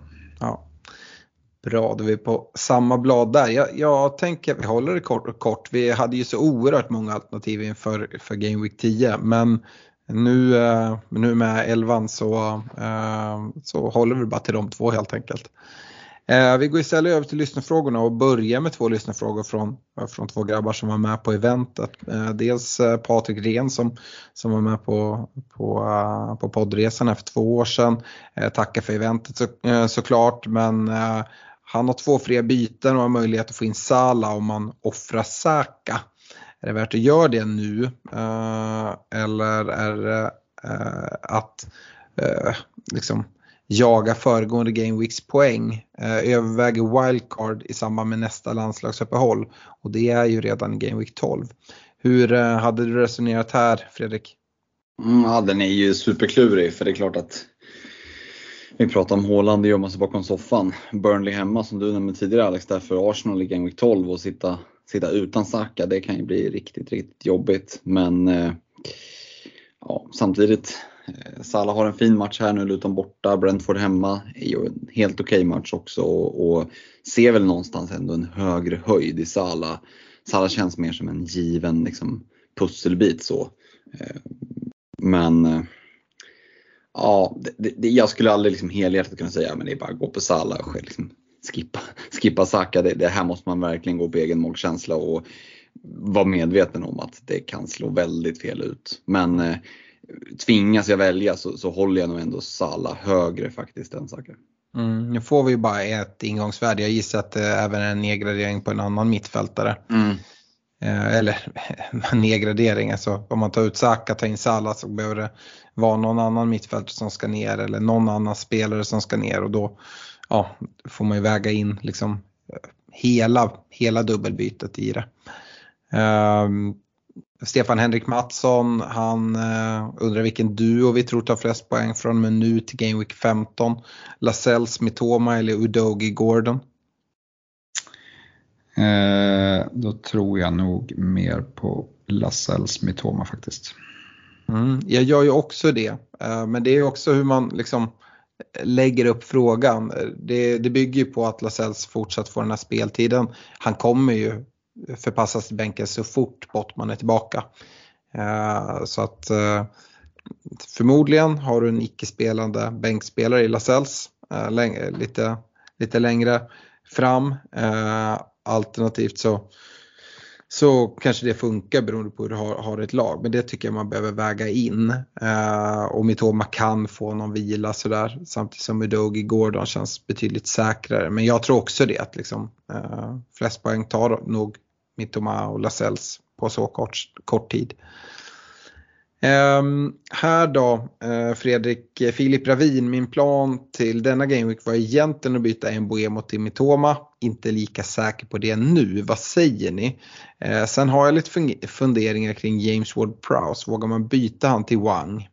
Bra, då är vi på samma blad där. Jag, jag tänker att vi håller det kort och kort. Vi hade ju så oerhört många alternativ inför för Game Week 10 men nu, eh, nu med 11 så, eh, så håller vi bara till de två helt enkelt. Eh, vi går istället över till lyssnarfrågorna och börjar med två lyssnarfrågor från, eh, från två grabbar som var med på eventet. Eh, dels eh, Patrik Ren som, som var med på, på, på poddresan här för två år sedan. Tackar för eventet så, såklart men han har två fria byten och har möjlighet att få in Sala om man offrar Saka. Är det värt att göra det nu? Eh, eller är det eh, att eh, liksom jaga föregående Game Weeks poäng? överväger wildcard i samband med nästa landslagsuppehåll och det är ju redan i Game Week 12. Hur hade du resonerat här Fredrik? Mm, ja, den är ju superklurig för det är klart att vi pratar om Håland, det gör man sig bakom soffan. Burnley hemma som du nämnde tidigare Alex, därför Arsenal i Game Week 12 och sitta, sitta utan Saka, det kan ju bli riktigt, riktigt jobbigt. Men eh, ja, samtidigt, eh, Salah har en fin match här nu, Luton borta, Brentford hemma, är ju en helt okej okay match också och, och, ser väl någonstans ändå en högre höjd i Salah. Salah känns mer som en given liksom, pusselbit så. Eh, men eh, Ja, det, det, jag skulle aldrig liksom helhjärtat kunna säga men det är bara att gå på Salah och liksom skippa, skippa Saka. Det, det, här måste man verkligen gå på egen målkänsla och vara medveten om att det kan slå väldigt fel ut. Men eh, tvingas jag välja så, så håller jag nog ändå Salah högre faktiskt än Saka. Mm, nu får vi ju bara ett ingångsvärde. Jag gissar att det även är en nedgradering på en annan mittfältare. Mm. Eh, eller nedgradering, alltså om man tar ut Saka, tar in Salah så behöver det vara någon annan mittfältare som ska ner eller någon annan spelare som ska ner och då ja, får man ju väga in liksom eh, hela, hela dubbelbytet i det. Um, Stefan Henrik Mattsson, han uh, undrar vilken duo vi tror tar flest poäng från men nu till Game Week 15. Lasells Mitoma eller Udogi Gordon? Eh, då tror jag nog mer på Lasells Mitoma faktiskt. Mm, jag gör ju också det, eh, men det är också hur man liksom lägger upp frågan. Det, det bygger ju på att Lasells fortsatt får den här speltiden. Han kommer ju förpassas till bänken så fort Bottman är tillbaka. Eh, så att eh, förmodligen har du en icke-spelande bänkspelare i Lasells lite, lite längre fram alternativt så så kanske det funkar beroende på hur du har, har ett lag. Men det tycker jag man behöver väga in. Eh, och Mitoma kan få någon vila sådär samtidigt som Udogi Gordon känns betydligt säkrare. Men jag tror också det att liksom, eh, flest poäng tar nog Mitoma och Lasells på så kort, kort tid. Um, här då, uh, Fredrik eh, Filip Ravin, min plan till denna Gameweek var egentligen att byta en Boemo till Mitoma. Inte lika säker på det nu, vad säger ni? Uh, sen har jag lite funderingar kring James Ward-Prowse, vågar man byta han till Wang?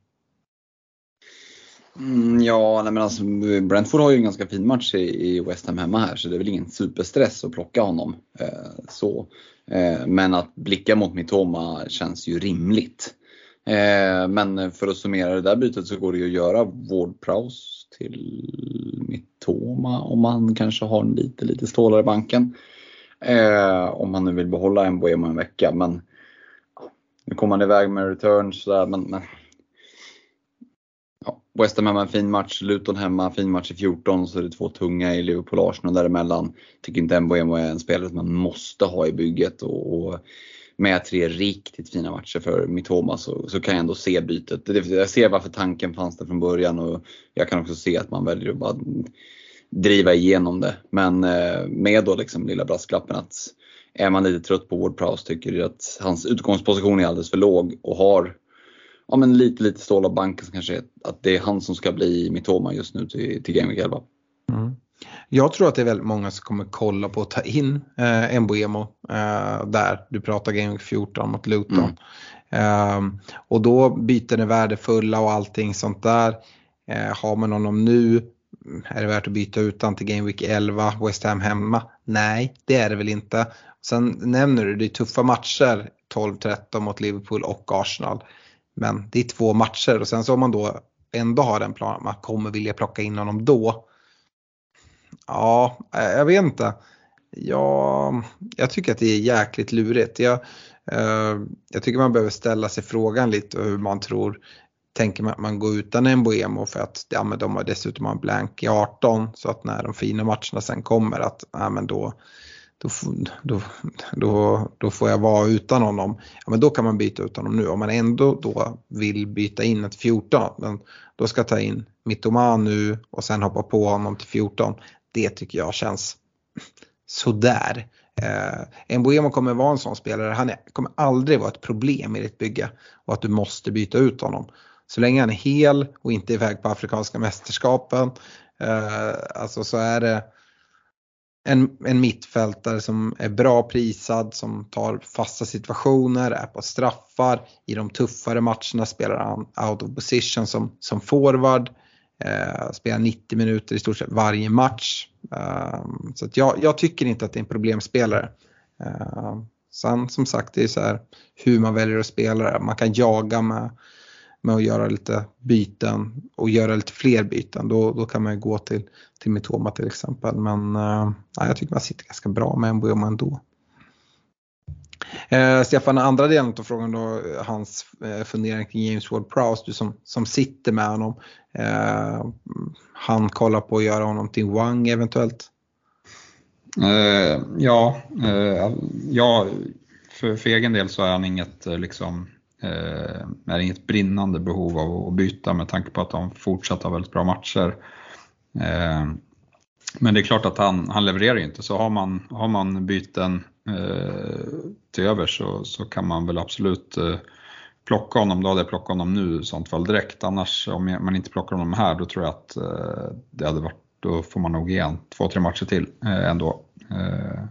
Mm, ja, nej men alltså Brentford har ju en ganska fin match i, i West Ham hemma här så det är väl ingen superstress att plocka honom. Eh, så. men att blicka mot Mitoma känns ju rimligt. Eh, men för att summera det där bytet så går det ju att göra Ward-Prowse till Mitoma om man kanske har en lite, lite stålar i banken. Eh, om man nu vill behålla en Boemo en vecka. Men nu kommer man iväg med returns. Där, men, men ja, West Ham hemma en fin match, Luton hemma fin match i 14 så är det två tunga i Liverpool och Arsenal däremellan. Tycker inte Mboemo är en spelare som man måste ha i bygget. och, och med tre riktigt fina matcher för Mitoma så, så kan jag ändå se bytet. Jag ser varför tanken fanns där från början och jag kan också se att man väljer att bara driva igenom det. Men eh, med då liksom lilla brasklappen att är man lite trött på Ward Prowse tycker jag att hans utgångsposition är alldeles för låg och har ja, men lite, lite stål av banken så kanske att det är han som ska bli Mitoma just nu till, till Game Week 11. Jag tror att det är väldigt många som kommer kolla på att ta in eh, Mbuemo eh, där. Du pratar Game 14 mot Luton. Mm. Eh, och då byten är värdefulla och allting sånt där. Eh, har man honom nu, är det värt att byta ut han till Game Week 11, West Ham hemma? Nej, det är det väl inte. Sen nämner du, det är tuffa matcher 12-13 mot Liverpool och Arsenal. Men det är två matcher och sen så om man då ändå har den planen, man kommer vilja plocka in honom då Ja, eh, jag vet inte. Ja, jag tycker att det är jäkligt lurigt. Jag, eh, jag tycker man behöver ställa sig frågan lite hur man tror tänker man att man går utan en Boemo för att ja, men de har dessutom en blank i 18 så att när de fina matcherna sen kommer att ja, men då, då, då, då, då får jag vara utan honom. Ja, men då kan man byta ut honom nu. Om man ändå då vill byta in ett 14, men då ska jag ta in Mittoma nu och sen hoppa på honom till 14 det tycker jag känns sådär. Eh, Mbuemo kommer vara en sån spelare, han är, kommer aldrig vara ett problem i ditt bygge och att du måste byta ut honom. Så länge han är hel och inte iväg på Afrikanska mästerskapen, eh, alltså så är det en, en mittfältare som är bra prisad, som tar fasta situationer, är på straffar. I de tuffare matcherna spelar han out of position som, som forward. Eh, spelar 90 minuter i stort sett varje match. Eh, så jag, jag, tycker inte att det är en problemspelare. Eh, sen som sagt, det är så här hur man väljer att spela det. Man kan jaga med, med att göra lite byten och göra lite fler byten. Då, då kan man ju gå till, till Mitoma till exempel. Men eh, jag tycker man sitter ganska bra med Mbuyoma ändå. Eh, Stefan, andra delen av frågan då, hans eh, fundering kring James Ward-Prowse, du som, som sitter med honom. Eh, han kollar på att göra honom till Wang eventuellt? Eh, ja, eh, ja för, för egen del så är han inget eh, liksom eh, är inget brinnande behov av att byta med tanke på att de fortsatt har väldigt bra matcher. Eh, men det är klart att han, han levererar inte, så har man, har man byten eh, till över så, så kan man väl absolut eh, plocka honom. Då hade jag plockat honom nu i sånt fall direkt. Annars om man inte plockar honom här då tror jag att eh, det hade varit, då får man nog igen två, tre matcher till eh, ändå. Eh,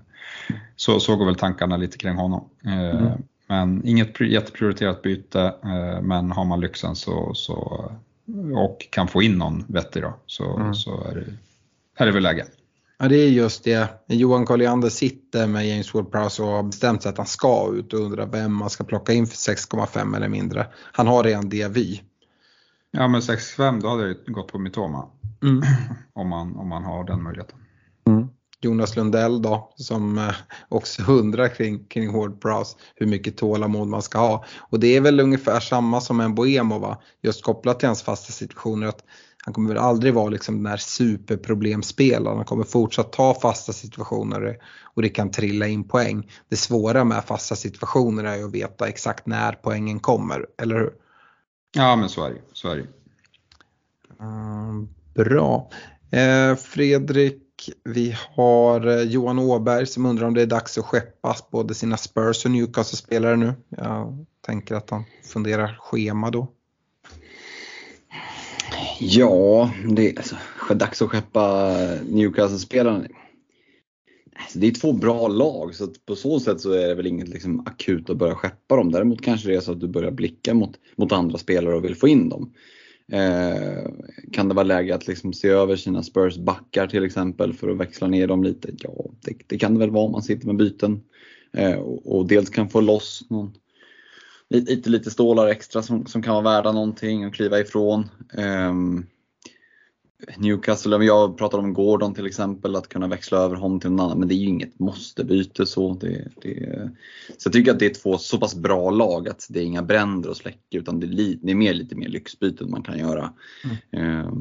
så, så går väl tankarna lite kring honom. Eh, mm. Men inget jätteprioriterat byte, men har man lyxen så, så, och kan få in någon vettig då, så, mm. så är, det, är det väl läge. Ja det är just det. Johan Colliander sitter med James Ward-Prowse och har bestämt sig att han ska ut och undrar vem man ska plocka in för 6,5 eller mindre. Han har redan det vy. Ja men 6,5 då hade det gått på Mitoma. Mm. om, man, om man har den möjligheten. Mm. Jonas Lundell då som eh, också undrar kring, kring Ward Prowse hur mycket tålamod man ska ha. Och det är väl ungefär samma som en Boemo va? Just kopplat till hans fasta situationer. att han kommer väl aldrig vara liksom den här superproblemspelaren. Han kommer fortsatt ta fasta situationer och det kan trilla in poäng. Det svåra med fasta situationer är ju att veta exakt när poängen kommer, eller hur? Ja men så är det. Så är det. Mm, bra. Eh, Fredrik, vi har eh, Johan Åberg som undrar om det är dags att skeppa både sina Spurs och Newcastle-spelare nu. Jag tänker att han funderar schema då. Ja, det är alltså, dags att skeppa Newcastle-spelarna. Alltså, det är två bra lag så på så sätt så är det väl inget liksom akut att börja skeppa dem. Däremot kanske det är så att du börjar blicka mot, mot andra spelare och vill få in dem. Eh, kan det vara läge att liksom se över sina Spurs backar till exempel för att växla ner dem lite? Ja, det, det kan det väl vara om man sitter med byten. Eh, och, och, dels kan få loss någon, lite, lite stålar extra som, som kan vara värda någonting och kliva ifrån. Um, Newcastle, jag pratar om Gordon till exempel, att kunna växla över honom till någon annan, men det är ju inget måste-byte så. Det, det, så jag tycker att det är två så pass bra lag att det är inga bränder och släcka utan det är, li, det är mer, lite mer lyxbyten man kan göra mm. eh,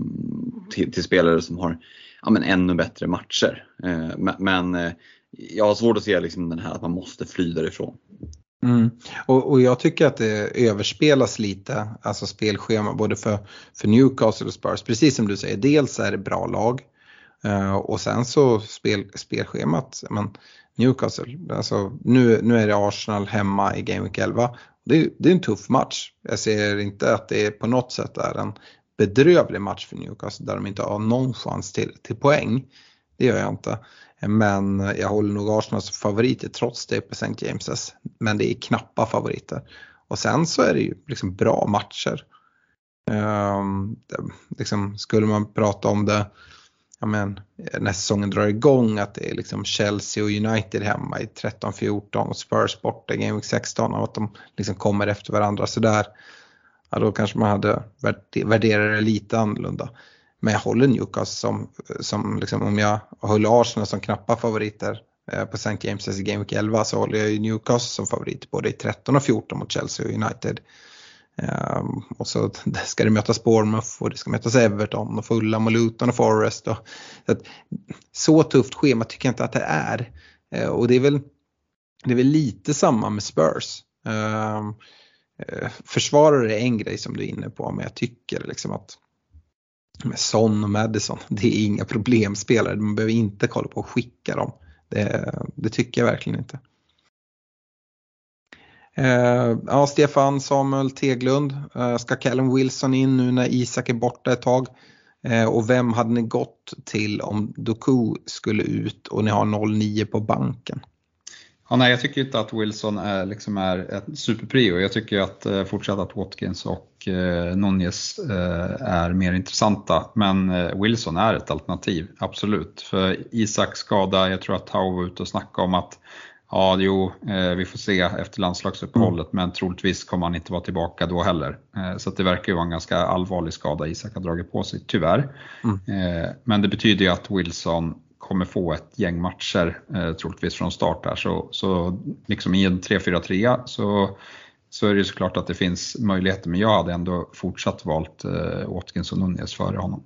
till, till, spelare som har ja, men ännu bättre matcher. Eh, men, men eh, jag har svårt att se liksom den här att man måste fly därifrån. Mm. Och, och, jag tycker att det överspelas lite, alltså spelschema både för, för Newcastle och Spurs. Precis som du säger, dels är det bra lag uh, och sen så spel, spelschemat, men Newcastle, alltså nu, nu är det Arsenal hemma i Game Week 11. Det, det är en tuff match. Jag ser inte att det på något sätt är en bedrövlig match för Newcastle där de inte har någon chans till, till poäng. Det gör jag inte. Men jag håller nog Arsenal som favoriter trots det på St. James's. Men det är knappa favoriter. Och sen så är det ju liksom bra matcher. Um, liksom, skulle man prata om det ja, men, när säsongen drar igång att det är liksom Chelsea och United hemma i 13-14 och Spurs borta i Game Week 16 och att de liksom kommer efter varandra sådär. Ja, då kanske man hade värderat det lite annorlunda. Men jag håller Newcastle som, som liksom, om jag håller Arsenal som knappa favoriter eh, på St. James' i Game Week 11 så håller jag Newcastle som favorit både i 13 och 14 mot Chelsea och United. Um, och så ska det mötas Bournemouth och det ska mötas Everton och Fulham och Luton och Forest. Och, så, att, så tufft schema tycker jag inte att det är. Uh, och det är, väl, det är väl lite samma med Spurs. Um, försvarare är en grej som du är inne på men jag tycker liksom att med Son och Madison, det är inga problemspelare. Man behöver inte kolla på att skicka dem. Det, det tycker jag verkligen inte. Eh, ja, Stefan Samuel Teglund, eh, ska Callum Wilson in nu när Isak är borta ett tag? Eh, och vem hade ni gått till om Doku skulle ut och ni har 0-9 på banken? Ja, nej, jag tycker inte att Wilson är, liksom är ett superprio. Jag tycker att eh, fortsatt att Watkins och eh, Nunez eh, är mer intressanta. Men eh, Wilson är ett alternativ, absolut. För Isak skada, jag tror att Tau var ute och snackade om att Ja, jo, eh, vi får se efter landslagsuppehållet, mm. men troligtvis kommer han inte vara tillbaka då heller. Så det verkar ju vara en ganska allvarlig skada Isak har dragit på sig, tyvärr. Mm. Men det betyder ju att Wilson kommer få ett gäng matcher eh, troligtvis från start där. Så, så liksom i en 3-4-3 så, så är det såklart att det finns möjligheter men jag hade ändå fortsatt valt eh, Watkins och Nunez före honom.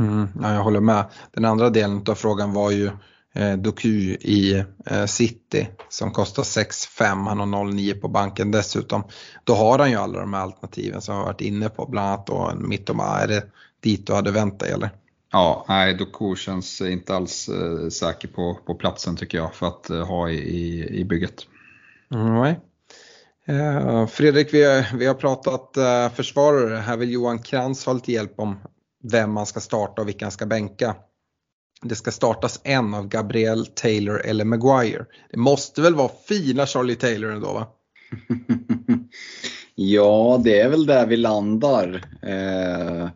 Mm, ja, jag håller med. Den andra delen av frågan var ju eh, Doku i eh, City som kostar 6-5, han har 0-9 på banken dessutom. Då har han ju alla de här alternativen som jag varit inne på, bland annat då Mittoma. Är det dit du hade väntat dig eller? Ja, nej, Doku känns inte alls eh, säker på, på platsen tycker jag för att eh, ha i, i, i bygget. Nej. Eh, Eh, Fredrik, vi har, vi har pratat eh, försvarare. Här vill Johan Krantz ha lite hjälp om vem man ska starta och vilka han ska bänka. det ska startas en av Gabriel, Taylor eller Maguire. Det måste väl vara fina Charlie Taylor ändå va? ja, det är väl där vi landar. Eh,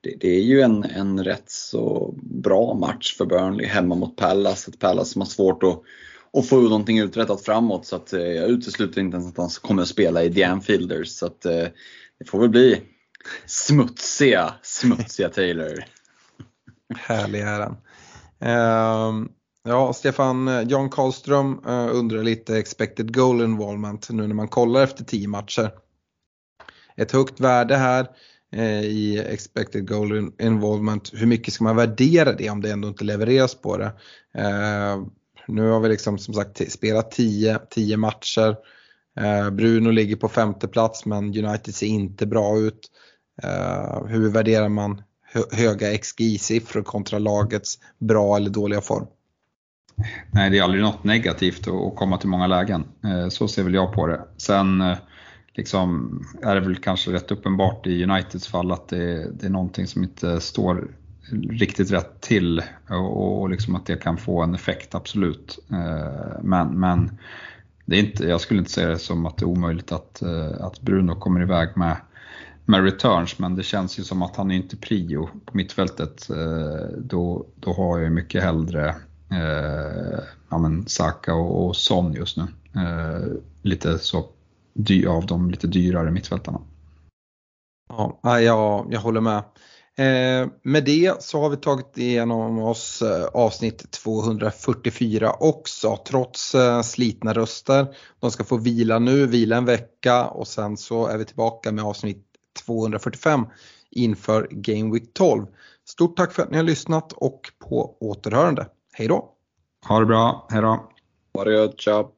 det, det, är ju en, en rätt så bra match för Burnley hemma mot Pallas. Ett Pallas som har svårt att, och få någonting uträttat framåt så att, eh, jag utesluter inte ens att han kommer att spela i The Anfielders. Så att, eh, det får väl bli smutsiga, smutsiga Taylor. Härlig är han. Uh, ehm, ja, Stefan, Jan Karlström uh, undrar lite expected goal involvement nu när man kollar efter 10 matcher. Ett högt värde här uh, i expected goal involvement. Hur mycket ska man värdera det om det ändå inte levereras på det? Ehm, nu har vi liksom som sagt spelat 10, matcher. Eh, Bruno ligger på femte plats men United ser inte bra ut. Eh, hur värderar man höga XGI-siffror kontra lagets bra eller dåliga form. Nej, det är aldrig något negativt att komma till många lägen. Eh, så ser väl jag på det. Sen liksom, är det väl kanske rätt uppenbart i Uniteds fall att det, det är någonting som inte står riktigt rätt till och, och liksom att det kan få en effekt, absolut. Eh, men, men det är inte, jag skulle inte säga det som att det är omöjligt att, eh, att Bruno kommer iväg med med returns, men det känns ju som att han är inte prio på mittfältet. Eh, då, då har jag mycket hellre eh, ja, men Saka och, och Son just nu. Eh, lite så dy, av de lite dyrare mittfältarna. Ja, jag, jag håller med. Eh, med det så har vi tagit igenom oss eh, avsnitt 244 också trots eh, slitna röster. De ska få vila nu, vila en vecka och sen så är vi tillbaka med avsnitt 245 inför Game Week 12. Stort tack för att ni har lyssnat och på återhörande. Hej då! Ha det bra, hej då! Ha det gött, ciao!